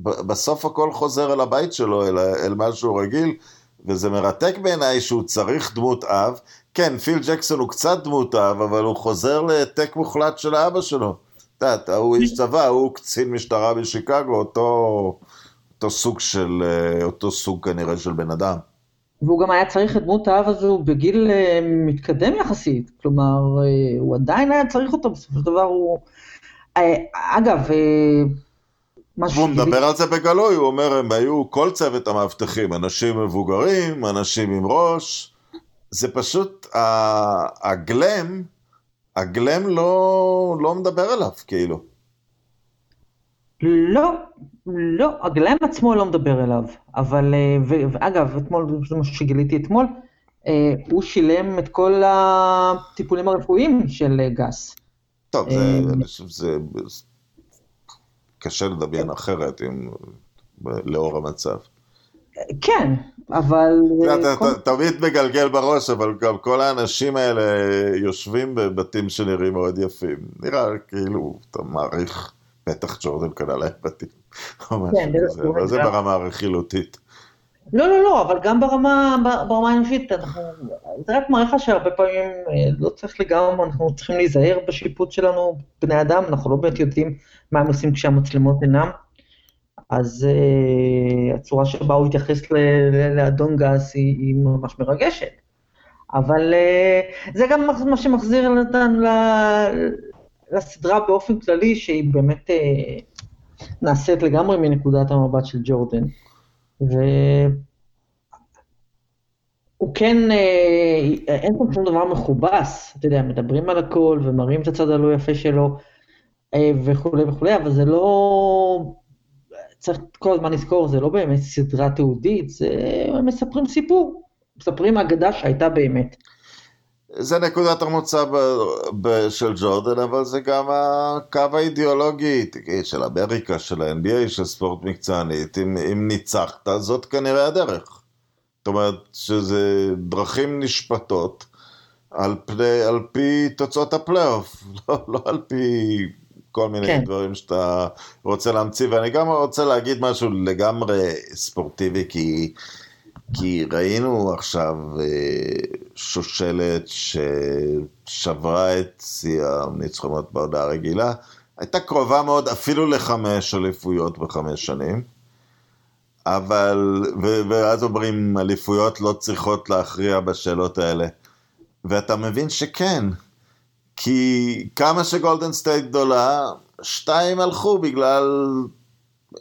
בסוף הכל חוזר אל הבית שלו, אל, אל משהו רגיל, וזה מרתק בעיניי שהוא צריך דמות אב, כן, פיל ג'קסון הוא קצת דמות אב, אבל הוא חוזר להעתק מוחלט של האבא שלו. את יודעת, הוא איש צבא, הוא קצין משטרה בשיקגו, אותו, אותו סוג של, אה, אותו סוג כנראה של בן אדם. והוא גם היה צריך את דמות האב הזו בגיל אה, מתקדם יחסית, כלומר, אה, הוא עדיין היה צריך אותו, בסופו של דבר הוא... אגב, משהו... הוא מדבר על זה בגלוי, הוא אומר, הם היו כל צוות המאבטחים, אנשים מבוגרים, אנשים עם ראש, זה פשוט, הגלם, הגלם לא, לא מדבר אליו, כאילו. לא, לא, הגלם עצמו לא מדבר אליו, אבל, אה, ואגב, אתמול, זה מה שגיליתי אתמול, אה, הוא שילם את כל הטיפולים הרפואיים של אה, גס. טוב, זה, אני חושב שזה קשה לדמיין אחרת עם, לאור המצב. כן, אבל... אתה כל... תמיד מגלגל בראש, אבל גם כל האנשים האלה יושבים בבתים שנראים מאוד יפים. נראה כאילו, אתה מעריך, בטח ג'ורדן קנה להם בתים. כן, אבל זה ברמה הרכילותית. לא, לא, לא, אבל גם ברמה, ברמה האנושית, אנחנו, זה רק מראה לך שהרבה פעמים אה, לא צריך לגמרי, אנחנו צריכים להיזהר בשיפוט שלנו, בני אדם, אנחנו לא באמת יודעים מה הם עושים כשהמצלמות אינם. אז uh, הצורה שבה הוא התייחס לאדון גס היא, היא ממש מרגשת. אבל uh, זה גם מה שמחזיר אותנו לסדרה באופן כללי, שהיא באמת uh, נעשית לגמרי מנקודת המבט של ג'ורדן. והוא כן, אין פה שום דבר מכובס, אתה יודע, מדברים על הכל ומראים את הצד הלא יפה שלו וכולי וכולי, אבל זה לא... צריך כל הזמן לזכור, זה לא באמת סדרה תיעודית, זה מספרים סיפור, מספרים אגדה שהייתה באמת. זה נקודת המוצא ב- ב- של ג'ורדן, אבל זה גם הקו האידיאולוגי של אמריקה, של ה-NBA, של ספורט מקצוענית. אם, אם ניצחת, זאת כנראה הדרך. זאת אומרת, שזה דרכים נשפטות על, פני, על פי תוצאות הפלייאוף, לא, לא על פי כל מיני כן. דברים שאתה רוצה להמציא, ואני גם רוצה להגיד משהו לגמרי ספורטיבי, כי, כי ראינו עכשיו אה, שושלת ששברה את שיא הניצחונות בהודעה הרגילה, הייתה קרובה מאוד אפילו לחמש אליפויות בחמש שנים. אבל, ו, ואז אומרים, אליפויות לא צריכות להכריע בשאלות האלה. ואתה מבין שכן, כי כמה שגולדן סטייט גדולה, שתיים הלכו בגלל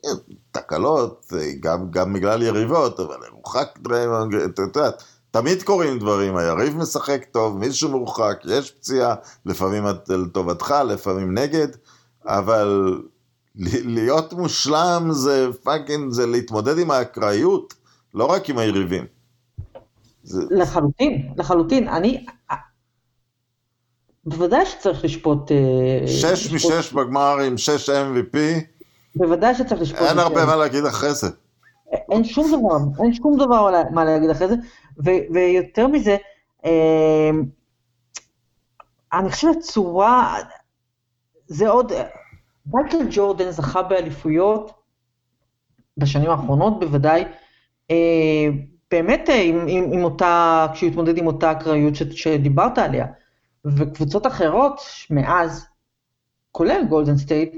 אה, תקלות, גם, גם בגלל יריבות, אבל מורחק דברים, אתה יודע, תמיד קורים דברים, היריב משחק טוב, מישהו מורחק, יש פציעה, לפעמים לטובתך, לפעמים נגד, אבל להיות מושלם זה פאקינג, זה להתמודד עם האקראיות, לא רק עם היריבים. זה... לחלוטין, לחלוטין. אני, בוודאי שצריך לשפוט... אה, שש משש בגמר עם שש MVP. בוודאי שצריך לשפוט. אין הרבה מה להגיד אחרי זה. אין שום דבר, אין שום דבר מה להגיד אחרי זה, ויותר מזה, אה, אני חושבת צורה, זה עוד, מייקל ג'ורדן זכה באליפויות בשנים האחרונות בוודאי, אה, באמת עם, עם, עם אותה, כשהוא התמודד עם אותה אקראיות שדיברת עליה. וקבוצות אחרות מאז, כולל גולדן סטייט,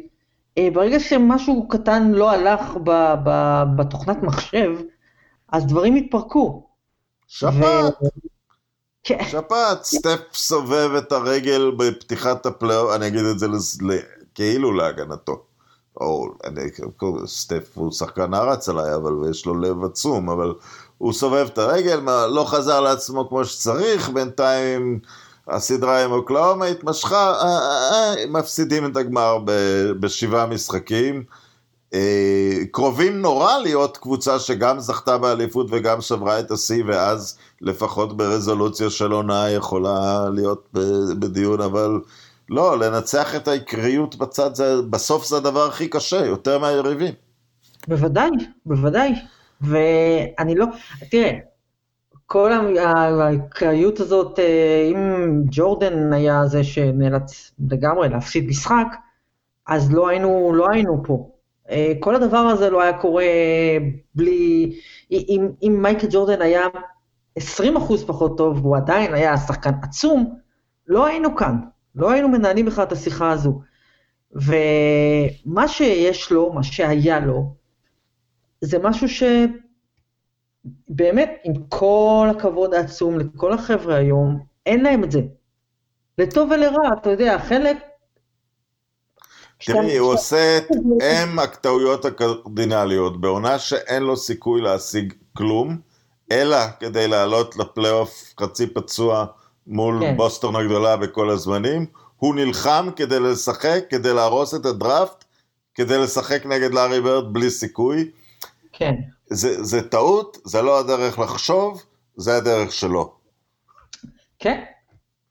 אה, ברגע שמשהו קטן לא הלך ב, ב, בתוכנת מחשב, אז דברים התפרקו. שפעת. ו... כן. שפעת, סטף סובב את הרגל בפתיחת הפלייאוף, אני אגיד את זה כאילו להגנתו. או, אני, סטף הוא שחקן נערץ עליי, אבל יש לו לב עצום, אבל הוא סובב את הרגל, לא חזר לעצמו כמו שצריך, בינתיים הסדרה עם אוקלאומה התמשכה, אה, אה, אה, מפסידים את הגמר בשבעה משחקים. קרובים נורא להיות קבוצה שגם זכתה באליפות וגם שברה את השיא, ואז לפחות ברזולוציה של עונה יכולה להיות בדיון, אבל לא, לנצח את העיקריות בצד, זה, בסוף זה הדבר הכי קשה, יותר מהיריבים. בוודאי, בוודאי. ואני לא, תראה, כל הקריות הזאת, אה, אם ג'ורדן היה זה שנאלץ לגמרי להפסיד משחק, אז לא היינו, לא היינו פה. אה, כל הדבר הזה לא היה קורה בלי... אם, אם מייקל ג'ורדן היה 20% פחות טוב, והוא עדיין היה שחקן עצום, לא היינו כאן. לא היינו מנהלים בכלל את השיחה הזו. ומה שיש לו, מה שהיה לו, זה משהו ש... באמת, עם כל הכבוד העצום לכל החבר'ה היום, אין להם את זה. לטוב ולרע, אתה יודע, חלק... תראי, הוא עושה את אם הטעויות הקרדינליות, בעונה שאין לו סיכוי להשיג כלום, אלא כדי לעלות לפלייאוף חצי פצוע מול כן. בוסטון הגדולה בכל הזמנים, הוא נלחם כדי לשחק, כדי להרוס את הדראפט, כדי לשחק נגד לארי ברד בלי סיכוי. כן. זה, זה טעות, זה לא הדרך לחשוב, זה הדרך שלו. כן,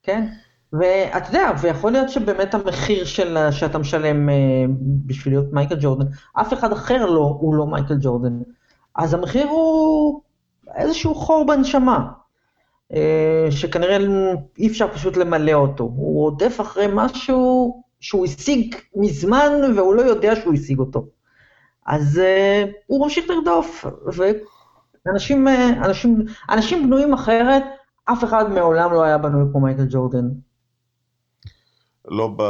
כן. ואתה יודע, ויכול להיות שבאמת המחיר של, שאתה משלם uh, בשביל להיות מייקל ג'ורדן, אף אחד אחר לא, הוא לא מייקל ג'ורדן. אז המחיר הוא איזשהו חור בנשמה, uh, שכנראה אי אפשר פשוט למלא אותו. הוא רודף אחרי משהו שהוא השיג מזמן והוא לא יודע שהוא השיג אותו. אז uh, הוא ממשיך לרדוף, ואנשים אנשים, אנשים בנויים אחרת, אף אחד מעולם לא היה בנוי כמו מייקל ג'ורדן. לא, ב,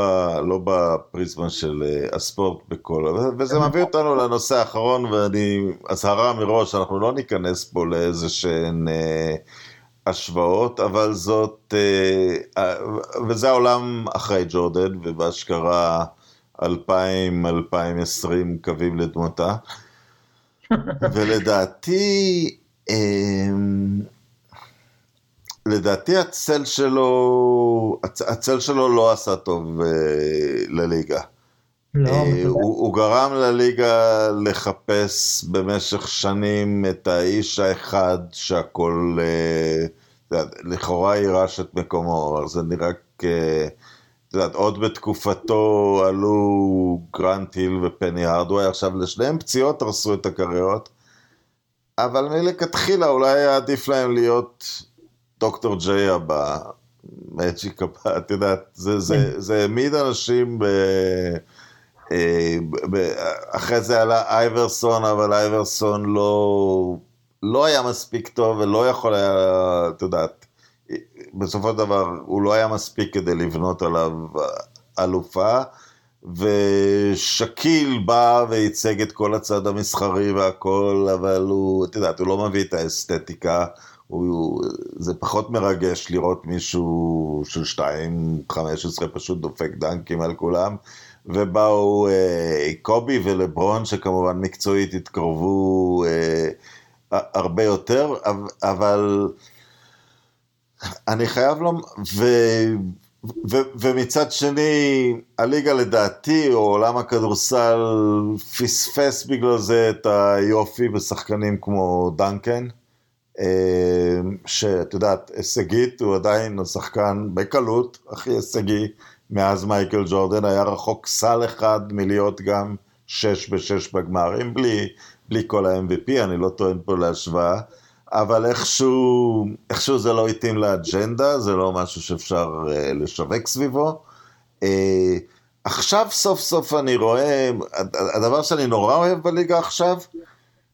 לא בפריזמה של uh, הספורט בכל, וזה מביא אותנו לנושא האחרון, ואני, אזהרה מראש, אנחנו לא ניכנס פה לאיזה שהן uh, השוואות, אבל זאת, uh, uh, וזה העולם אחרי ג'ורדן, ובהשכרה 2000-2020 קווים לדמותה, ולדעתי, uh, לדעתי הצל שלו, הצל שלו לא עשה טוב uh, לליגה. לא, uh, הוא, הוא גרם לליגה לחפש במשך שנים את האיש האחד שהכל, uh, לכאורה יירש את מקומו, זה נראה כ... את יודעת, עוד בתקופתו עלו גרנט היל ופני הרדווי, עכשיו לשניהם פציעות הרסו את הקריירות, אבל מלכתחילה אולי היה עדיף להם להיות דוקטור ג'יי הבא, מג'יק הבא, את יודעת, זה, העמיד אנשים. אה, ב... אחרי זה עלה אייברסון, אבל אייברסון לא, לא היה מספיק טוב ולא יכול היה, את יודעת, בסופו של דבר הוא לא היה מספיק כדי לבנות עליו אלופה, ושקיל בא וייצג את כל הצד המסחרי והכל, אבל הוא, את יודעת, הוא לא מביא את האסתטיקה. הוא, זה פחות מרגש לראות מישהו של 2.15 פשוט דופק דנקים על כולם. ובאו אה, קובי ולברון, שכמובן מקצועית התקרבו אה, הרבה יותר, אבל אני חייב לומר, ו, ו, ומצד שני, הליגה לדעתי, או עולם הכדורסל, פספס בגלל זה את היופי בשחקנים כמו דנקן. אמ, שאת יודעת, הישגית, הוא עדיין השחקן בקלות הכי הישגי מאז מייקל ג'ורדן, היה רחוק סל אחד מלהיות גם שש בשש בגמרים, בלי, בלי כל ה-MVP, אני לא טוען פה להשוואה, אבל איכשהו, איכשהו זה לא התאים לאג'נדה, זה לא משהו שאפשר uh, לשווק סביבו. Uh, עכשיו סוף סוף אני רואה, הדבר שאני נורא אוהב בליגה עכשיו,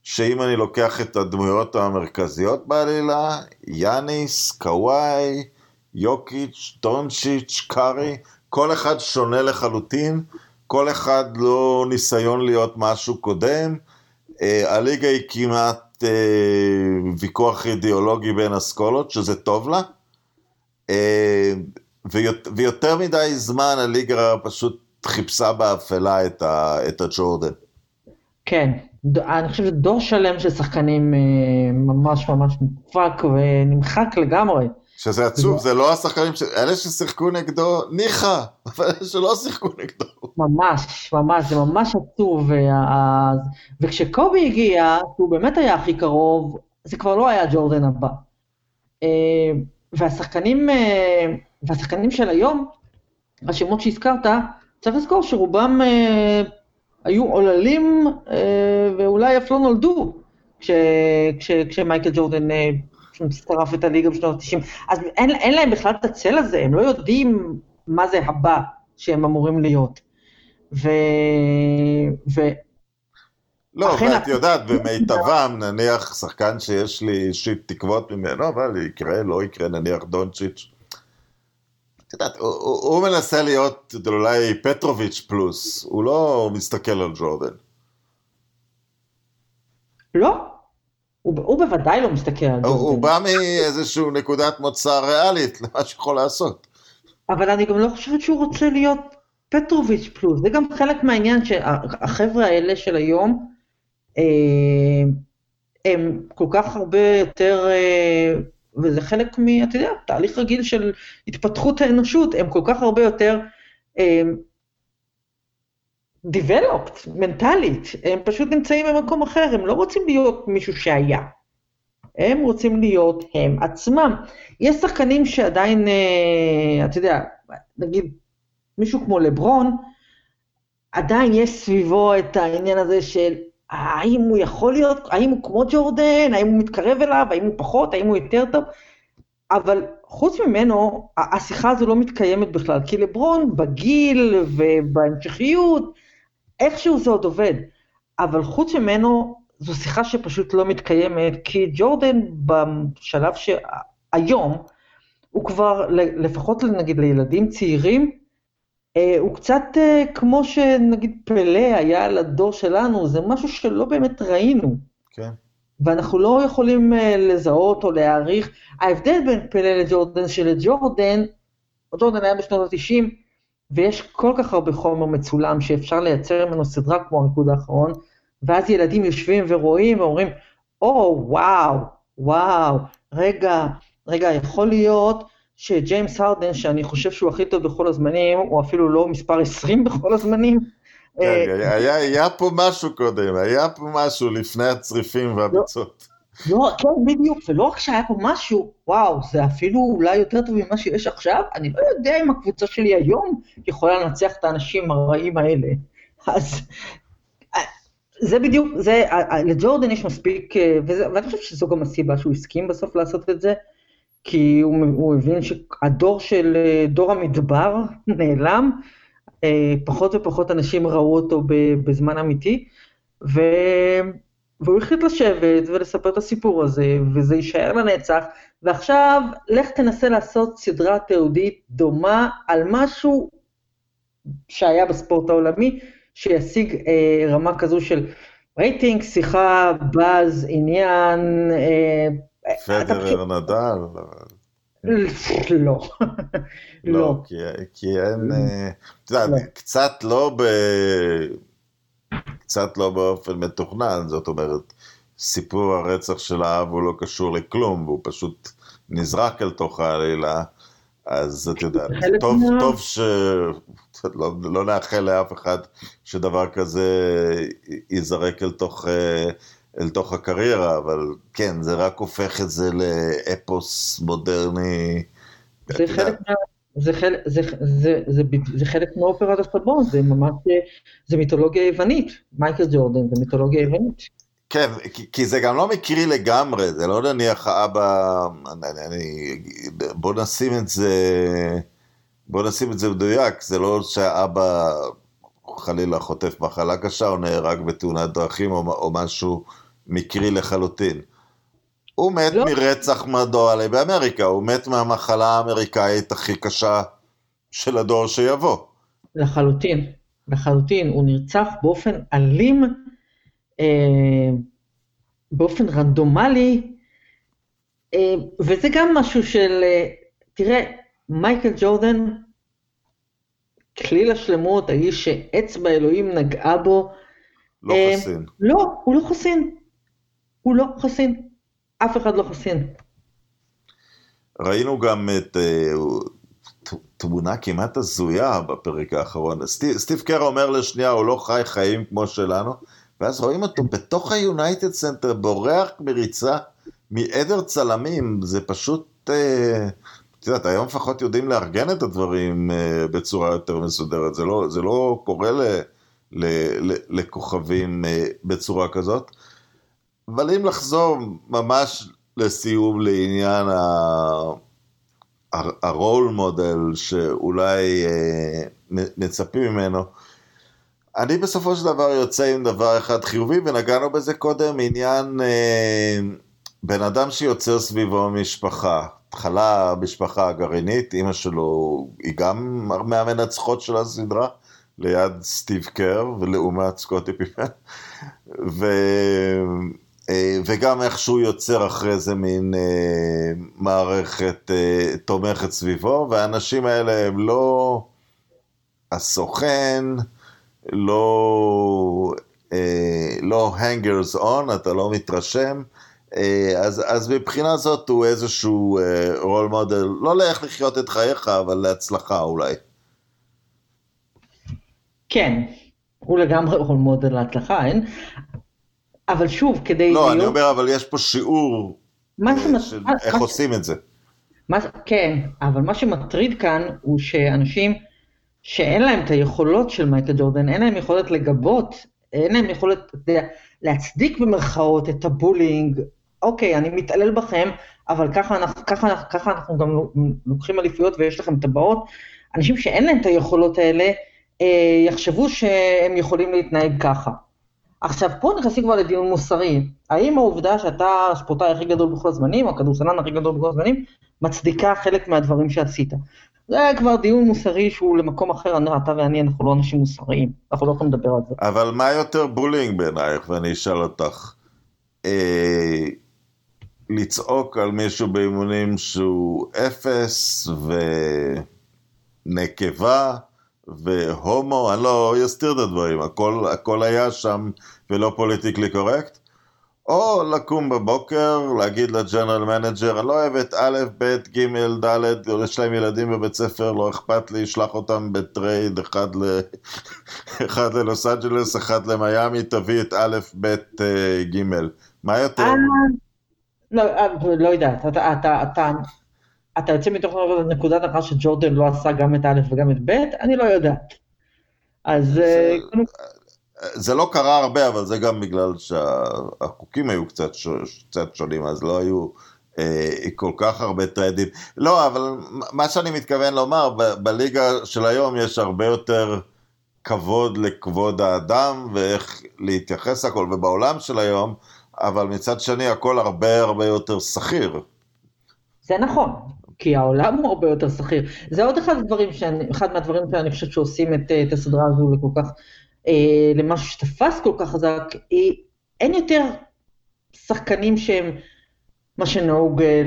שאם אני לוקח את הדמויות המרכזיות בעלילה, יאניס, קוואי, יוקיץ', דונצ'יץ', קארי, כל אחד שונה לחלוטין, כל אחד לא ניסיון להיות משהו קודם. אה, הליגה היא כמעט אה, ויכוח אידיאולוגי בין אסכולות, שזה טוב לה. אה, ויותר, ויותר מדי זמן הליגה פשוט חיפשה באפלה את, ה, את הג'ורדן. כן, אני חושב שדור שלם של שחקנים אה, ממש ממש מופק ונמחק לגמרי. שזה עצוב, זה לא השחקנים, אלה ששיחקו נגדו, ניחא, אבל אלה שלא שיחקו נגדו. ממש, ממש, זה ממש עצוב. וכשקובי הגיע, שהוא באמת היה הכי קרוב, זה כבר לא היה ג'ורדן הבא. אה, והשחקנים, אה, והשחקנים של היום, השמות שהזכרת, צריך לזכור שרובם היו עוללים אה, ואולי אף לא נולדו כש, כש, כשמייקל ג'ורדן הצטרף את הליגה בשנות ה-90. אז אין, אין להם בכלל את הצל הזה, הם לא יודעים מה זה הבא שהם אמורים להיות. ו... ו... לא, ואת יודעת, במיטבם, נניח שחקן שיש לי אישית תקוות ממנו, אבל יקרה, לא יקרה, נניח דונצ'יץ', יודעת, הוא, הוא, הוא מנסה להיות אולי פטרוביץ' פלוס, הוא לא מסתכל על ג'ורדן. לא, הוא, הוא בוודאי לא מסתכל על ג'ורדן. הוא בא מאיזושהי נקודת מוצא ריאלית למה שיכול לעשות. אבל אני גם לא חושבת שהוא רוצה להיות פטרוביץ' פלוס, זה גם חלק מהעניין שהחבר'ה האלה של היום, הם כל כך הרבה יותר, וזה חלק מ... אתה יודע, תהליך רגיל של התפתחות האנושות, הם כל כך הרבה יותר developed, מנטלית, הם פשוט נמצאים במקום אחר, הם לא רוצים להיות מישהו שהיה. הם רוצים להיות הם עצמם. יש שחקנים שעדיין, אה, אתה יודע, נגיד מישהו כמו לברון, עדיין יש סביבו את העניין הזה של האם הוא יכול להיות, האם הוא כמו ג'ורדן, האם הוא מתקרב אליו, האם הוא פחות, האם הוא יותר טוב, אבל חוץ ממנו, השיחה הזו לא מתקיימת בכלל, כי לברון בגיל ובהמשכיות, איכשהו זה עוד עובד, אבל חוץ ממנו, זו שיחה שפשוט לא מתקיימת, כי ג'ורדן בשלב שהיום, הוא כבר, לפחות נגיד לילדים צעירים, אה, הוא קצת אה, כמו שנגיד פלא היה לדור שלנו, זה משהו שלא באמת ראינו. כן. ואנחנו לא יכולים אה, לזהות או להעריך. ההבדל בין פלא לג'ורדן, שלג'ורדן, ג'ורדן היה בשנות ה-90, ויש כל כך הרבה חומר מצולם שאפשר לייצר ממנו סדרה כמו הריקוד האחרון, ואז ילדים יושבים ורואים ואומרים, או, oh, וואו, וואו, רגע, רגע, יכול להיות שג'יימס הרדן, שאני חושב שהוא הכי טוב בכל הזמנים, הוא אפילו לא מספר 20 בכל הזמנים. כן, אה, היה, היה פה משהו קודם, היה פה משהו לפני הצריפים והביצות. לא, כן, בדיוק, ולא רק שהיה פה משהו, וואו, זה אפילו אולי יותר טוב ממה שיש עכשיו, אני לא יודע אם הקבוצה שלי היום יכולה לנצח את האנשים הרעים האלה. אז אה, זה בדיוק, זה, אה, לג'ורדן יש מספיק, וזה, ואני חושב שזו גם הסיבה שהוא הסכים בסוף לעשות את זה, כי הוא, הוא הבין שהדור של דור המדבר נעלם, פחות ופחות אנשים ראו אותו בזמן אמיתי, ו... והוא החליט לשבת ולספר את הסיפור הזה, וזה יישאר לנצח, ועכשיו לך תנסה לעשות סדרה תיעודית דומה על משהו שהיה בספורט העולמי, שישיג אה, רמה כזו של רייטינג, שיחה, באז, עניין. אה, פדרר, נדל. לא. לא, כי אין, את יודעת, לא. קצת לא ב... קצת לא באופן מתוכנן, זאת אומרת, סיפור הרצח של האב הוא לא קשור לכלום, והוא פשוט נזרק אל תוך העלילה, אז את יודעת, טוב, מה... טוב ש... לא, לא נאחל לאף אחד שדבר כזה ייזרק אל תוך, אה, אל תוך הקריירה, אבל כן, זה רק הופך את זה לאפוס מודרני. זה חלק מה... זה, חלק, זה, זה, זה, זה חלק מאופרת הסבון, זה ממש, זה מיתולוגיה יוונית, מייקל ג'ורדן זה מיתולוגיה יוונית. כן, כי, כי זה גם לא מקרי לגמרי, זה לא נניח האבא, אני, אני, בוא נשים את זה, בוא נשים את זה מדויק, זה לא שהאבא חלילה חוטף מחלה קשה או נהרג בתאונת דרכים או, או משהו מקרי לחלוטין. הוא מת לא. מרצח מדועלי באמריקה, הוא מת מהמחלה האמריקאית הכי קשה של הדור שיבוא. לחלוטין, לחלוטין. הוא נרצח באופן אלים, אה, באופן רנדומלי, אה, וזה גם משהו של, אה, תראה, מייקל ג'ורדן, כליל השלמות, האיש שאצבע אלוהים נגעה בו. לא אה, חסין. לא, הוא לא חסין. הוא לא חסין. אף אחד לא חסין. ראינו גם את uh, תמונה כמעט הזויה בפרק האחרון. סטיב, סטיב קר אומר לשנייה, הוא לא חי חיים כמו שלנו, ואז רואים אותו בתוך היונייטד סנטר, בורח בריצה מעדר צלמים, זה פשוט... Uh, את יודעת, היום לפחות יודעים לארגן את הדברים uh, בצורה יותר מסודרת, זה לא, זה לא קורה ל, ל, ל, לכוכבים uh, בצורה כזאת. אבל אם לחזור ממש לסיום לעניין הרול מודל שאולי אה, מצפים ממנו, אני בסופו של דבר יוצא עם דבר אחד חיובי, ונגענו בזה קודם, עניין אה, בן אדם שיוצר סביבו משפחה. התחלה משפחה גרעינית, אימא שלו היא גם מהמנצחות של הסדרה, ליד סטיב קר ולעומת סקוטי פיפן. ו... אה, וגם איכשהו יוצר אחרי זה מין אה, מערכת אה, תומכת סביבו, והאנשים האלה הם לא הסוכן לא, אה, לא hangers on, אתה לא מתרשם, אה, אז, אז מבחינה זאת הוא איזשהו רול מודל, לא לאיך לחיות את חייך, אבל להצלחה אולי. כן, הוא לגמרי רול מודל להצלחה, אין? אבל שוב, כדי לא, להיות... לא, אני אומר, אבל יש פה שיעור מה שמת... של מה, איך מה עושים. את זה. מה... כן, אבל מה שמטריד כאן הוא שאנשים שאין להם את היכולות של מייקל ג'ורדן, אין להם יכולת לגבות, אין להם יכולת להצדיק במרכאות את הבולינג, אוקיי, אני מתעלל בכם, אבל ככה אנחנו, ככה, ככה אנחנו גם לוקחים אליפויות ויש לכם טבעות. אנשים שאין להם את היכולות האלה, אה, יחשבו שהם יכולים להתנהג ככה. עכשיו, פה נכנסים כבר לדיון מוסרי. האם העובדה שאתה הספורטאי הכי גדול בכל הזמנים, או הכדורסלן הכי גדול בכל הזמנים, מצדיקה חלק מהדברים שעשית? זה כבר דיון מוסרי שהוא למקום אחר, אתה ואני, אנחנו לא אנשים מוסריים, אנחנו לא יכולים לדבר על זה. אבל מה יותר בולינג בעינייך, ואני אשאל אותך, אה, לצעוק על מישהו באימונים שהוא אפס ונקבה, והומו, אני לא אסתיר את הדברים, הכל, הכל היה שם ולא politically correct. או לקום בבוקר, להגיד ל general manager, אני לא אוהב את א', ב', ג', ד', יש להם ילדים בבית ספר, לא אכפת לי, אשלח אותם ב trade, אחד, ל... אחד ללוס אנג'לס, אחד למיאמי, תביא את א', ב', אה, ג'. מה יותר? אה, לא, אה, לא יודעת, אתה, אתה, אתה, אתה יוצא מתוך נקודת הנחה שג'ורדן לא עשה גם את א' וגם את ב', אני לא יודעת. אז... זה, אה, זה לא קרה הרבה, אבל זה גם בגלל שהחוקים היו קצת, קצת שונים, אז לא היו אה, כל כך הרבה טרדים. לא, אבל מה שאני מתכוון לומר, ב- בליגה של היום יש הרבה יותר כבוד לכבוד האדם ואיך להתייחס הכל, ובעולם של היום, אבל מצד שני הכל הרבה הרבה יותר שכיר. זה נכון, כי העולם הוא הרבה יותר שכיר. זה עוד אחד הדברים, שאני, אחד מהדברים שאני חושבת שעושים את, את הסדרה הזו לכל כך, אה, למשהו שתפס כל כך חזק, היא, אין יותר שחקנים שהם מה שנהוג אה,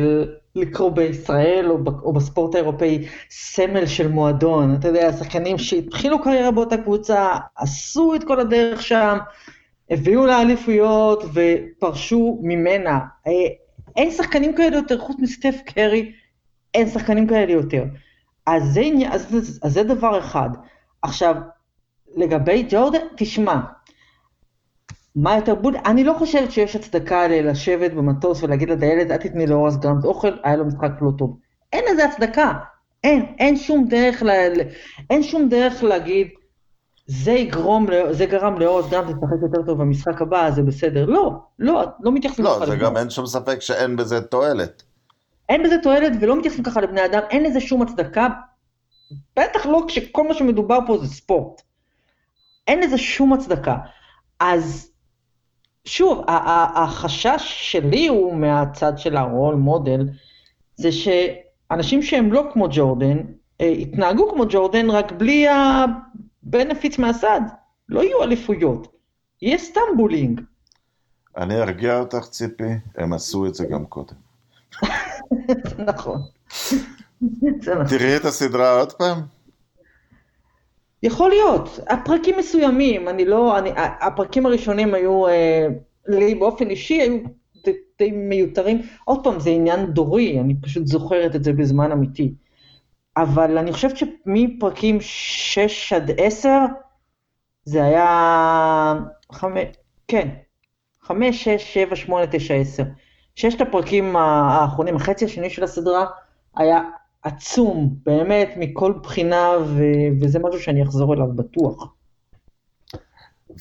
לקרוא בישראל או, או בספורט האירופאי סמל של מועדון. אתה יודע, שחקנים שהתחילו קריירה באותה קבוצה, עשו את כל הדרך שם, הביאו לאליפויות ופרשו ממנה. אה, אין שחקנים כאלה יותר, חוץ מסטף קרי, אין שחקנים כאלה יותר. אז זה, אז, אז זה דבר אחד. עכשיו, לגבי ג'ורדן, תשמע, מה יותר בול? אני לא חושבת שיש הצדקה לשבת במטוס ולהגיד לדיילת, אל תתני לאורס גרנט אוכל, היה לו משחק לא טוב. אין לזה הצדקה. אין, אין שום דרך, לה, אין שום דרך להגיד, זה יגרום, זה גרם לאורס גרנט לשחק יותר טוב במשחק הבא, זה בסדר. לא, לא, לא מתייחסים לא, זה גם אין שום ספק שאין בזה תועלת. אין בזה תועלת ולא מתייחסים ככה לבני אדם, אין לזה שום הצדקה, בטח לא כשכל מה שמדובר פה זה ספורט. אין לזה שום הצדקה. אז שוב, החשש שלי הוא מהצד של הרול מודל, זה שאנשים שהם לא כמו ג'ורדן, אה, יתנהגו כמו ג'ורדן רק בלי הבנפיץ מהסד. לא יהיו אליפויות, יהיה סתם בולינג. אני ארגיע אותך, ציפי, הם עשו את זה גם קודם. נכון. תראי את הסדרה עוד פעם. יכול להיות, הפרקים מסוימים, אני לא, אני, הפרקים הראשונים היו, אה, לי באופן אישי, היו די, די מיותרים. עוד פעם, זה עניין דורי, אני פשוט זוכרת את זה בזמן אמיתי. אבל אני חושבת שמפרקים 6 עד 10, זה היה... חמש, כן, 5, 6, 7, 8, 9, 10. ששת הפרקים האחרונים, החצי השני של הסדרה, היה עצום, באמת, מכל בחינה, ו- וזה משהו שאני אחזור אליו בטוח.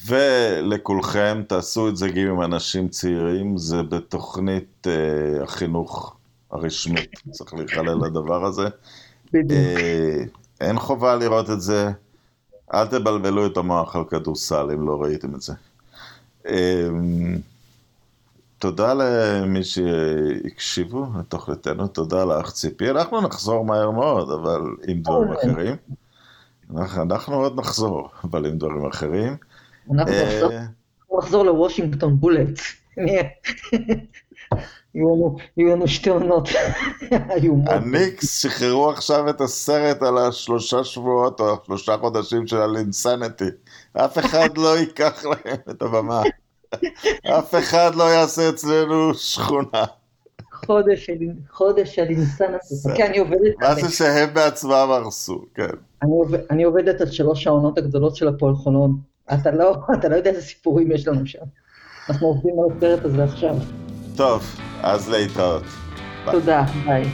ולכולכם, תעשו את זה גם עם אנשים צעירים, זה בתוכנית אה, החינוך הרשמית, צריך להיכלל לדבר הזה. אה, אין חובה לראות את זה, אל תבלבלו את המוח על כדורסל אם לא ראיתם את זה. אה, תודה למי שהקשיבו לתוכניתנו, תודה לך ציפי. אנחנו נחזור מהר מאוד, אבל עם דברים אוקיי. אחרים. אנחנו עוד נחזור, אבל עם דברים אחרים. אנחנו אה, נחזור לוושינגטון בולט. יהיו לנו שתי עונות איומות. הניקס שחררו עכשיו את הסרט על השלושה שבועות או השלושה חודשים של הלינסניטי. אף אחד לא ייקח להם את הבמה. אף אחד לא יעשה אצלנו שכונה. חודש של, חודש של אינסנטי. כן, אני עובדת... משהו שהם בעצמם הרסו, כן. אני, עובד, אני עובדת על שלוש העונות הגדולות של הפועל חולון. אתה לא, אתה לא יודע איזה סיפורים יש לנו שם. אנחנו עובדים על הסרט הזה עכשיו. טוב, אז להתראות. תודה, ביי.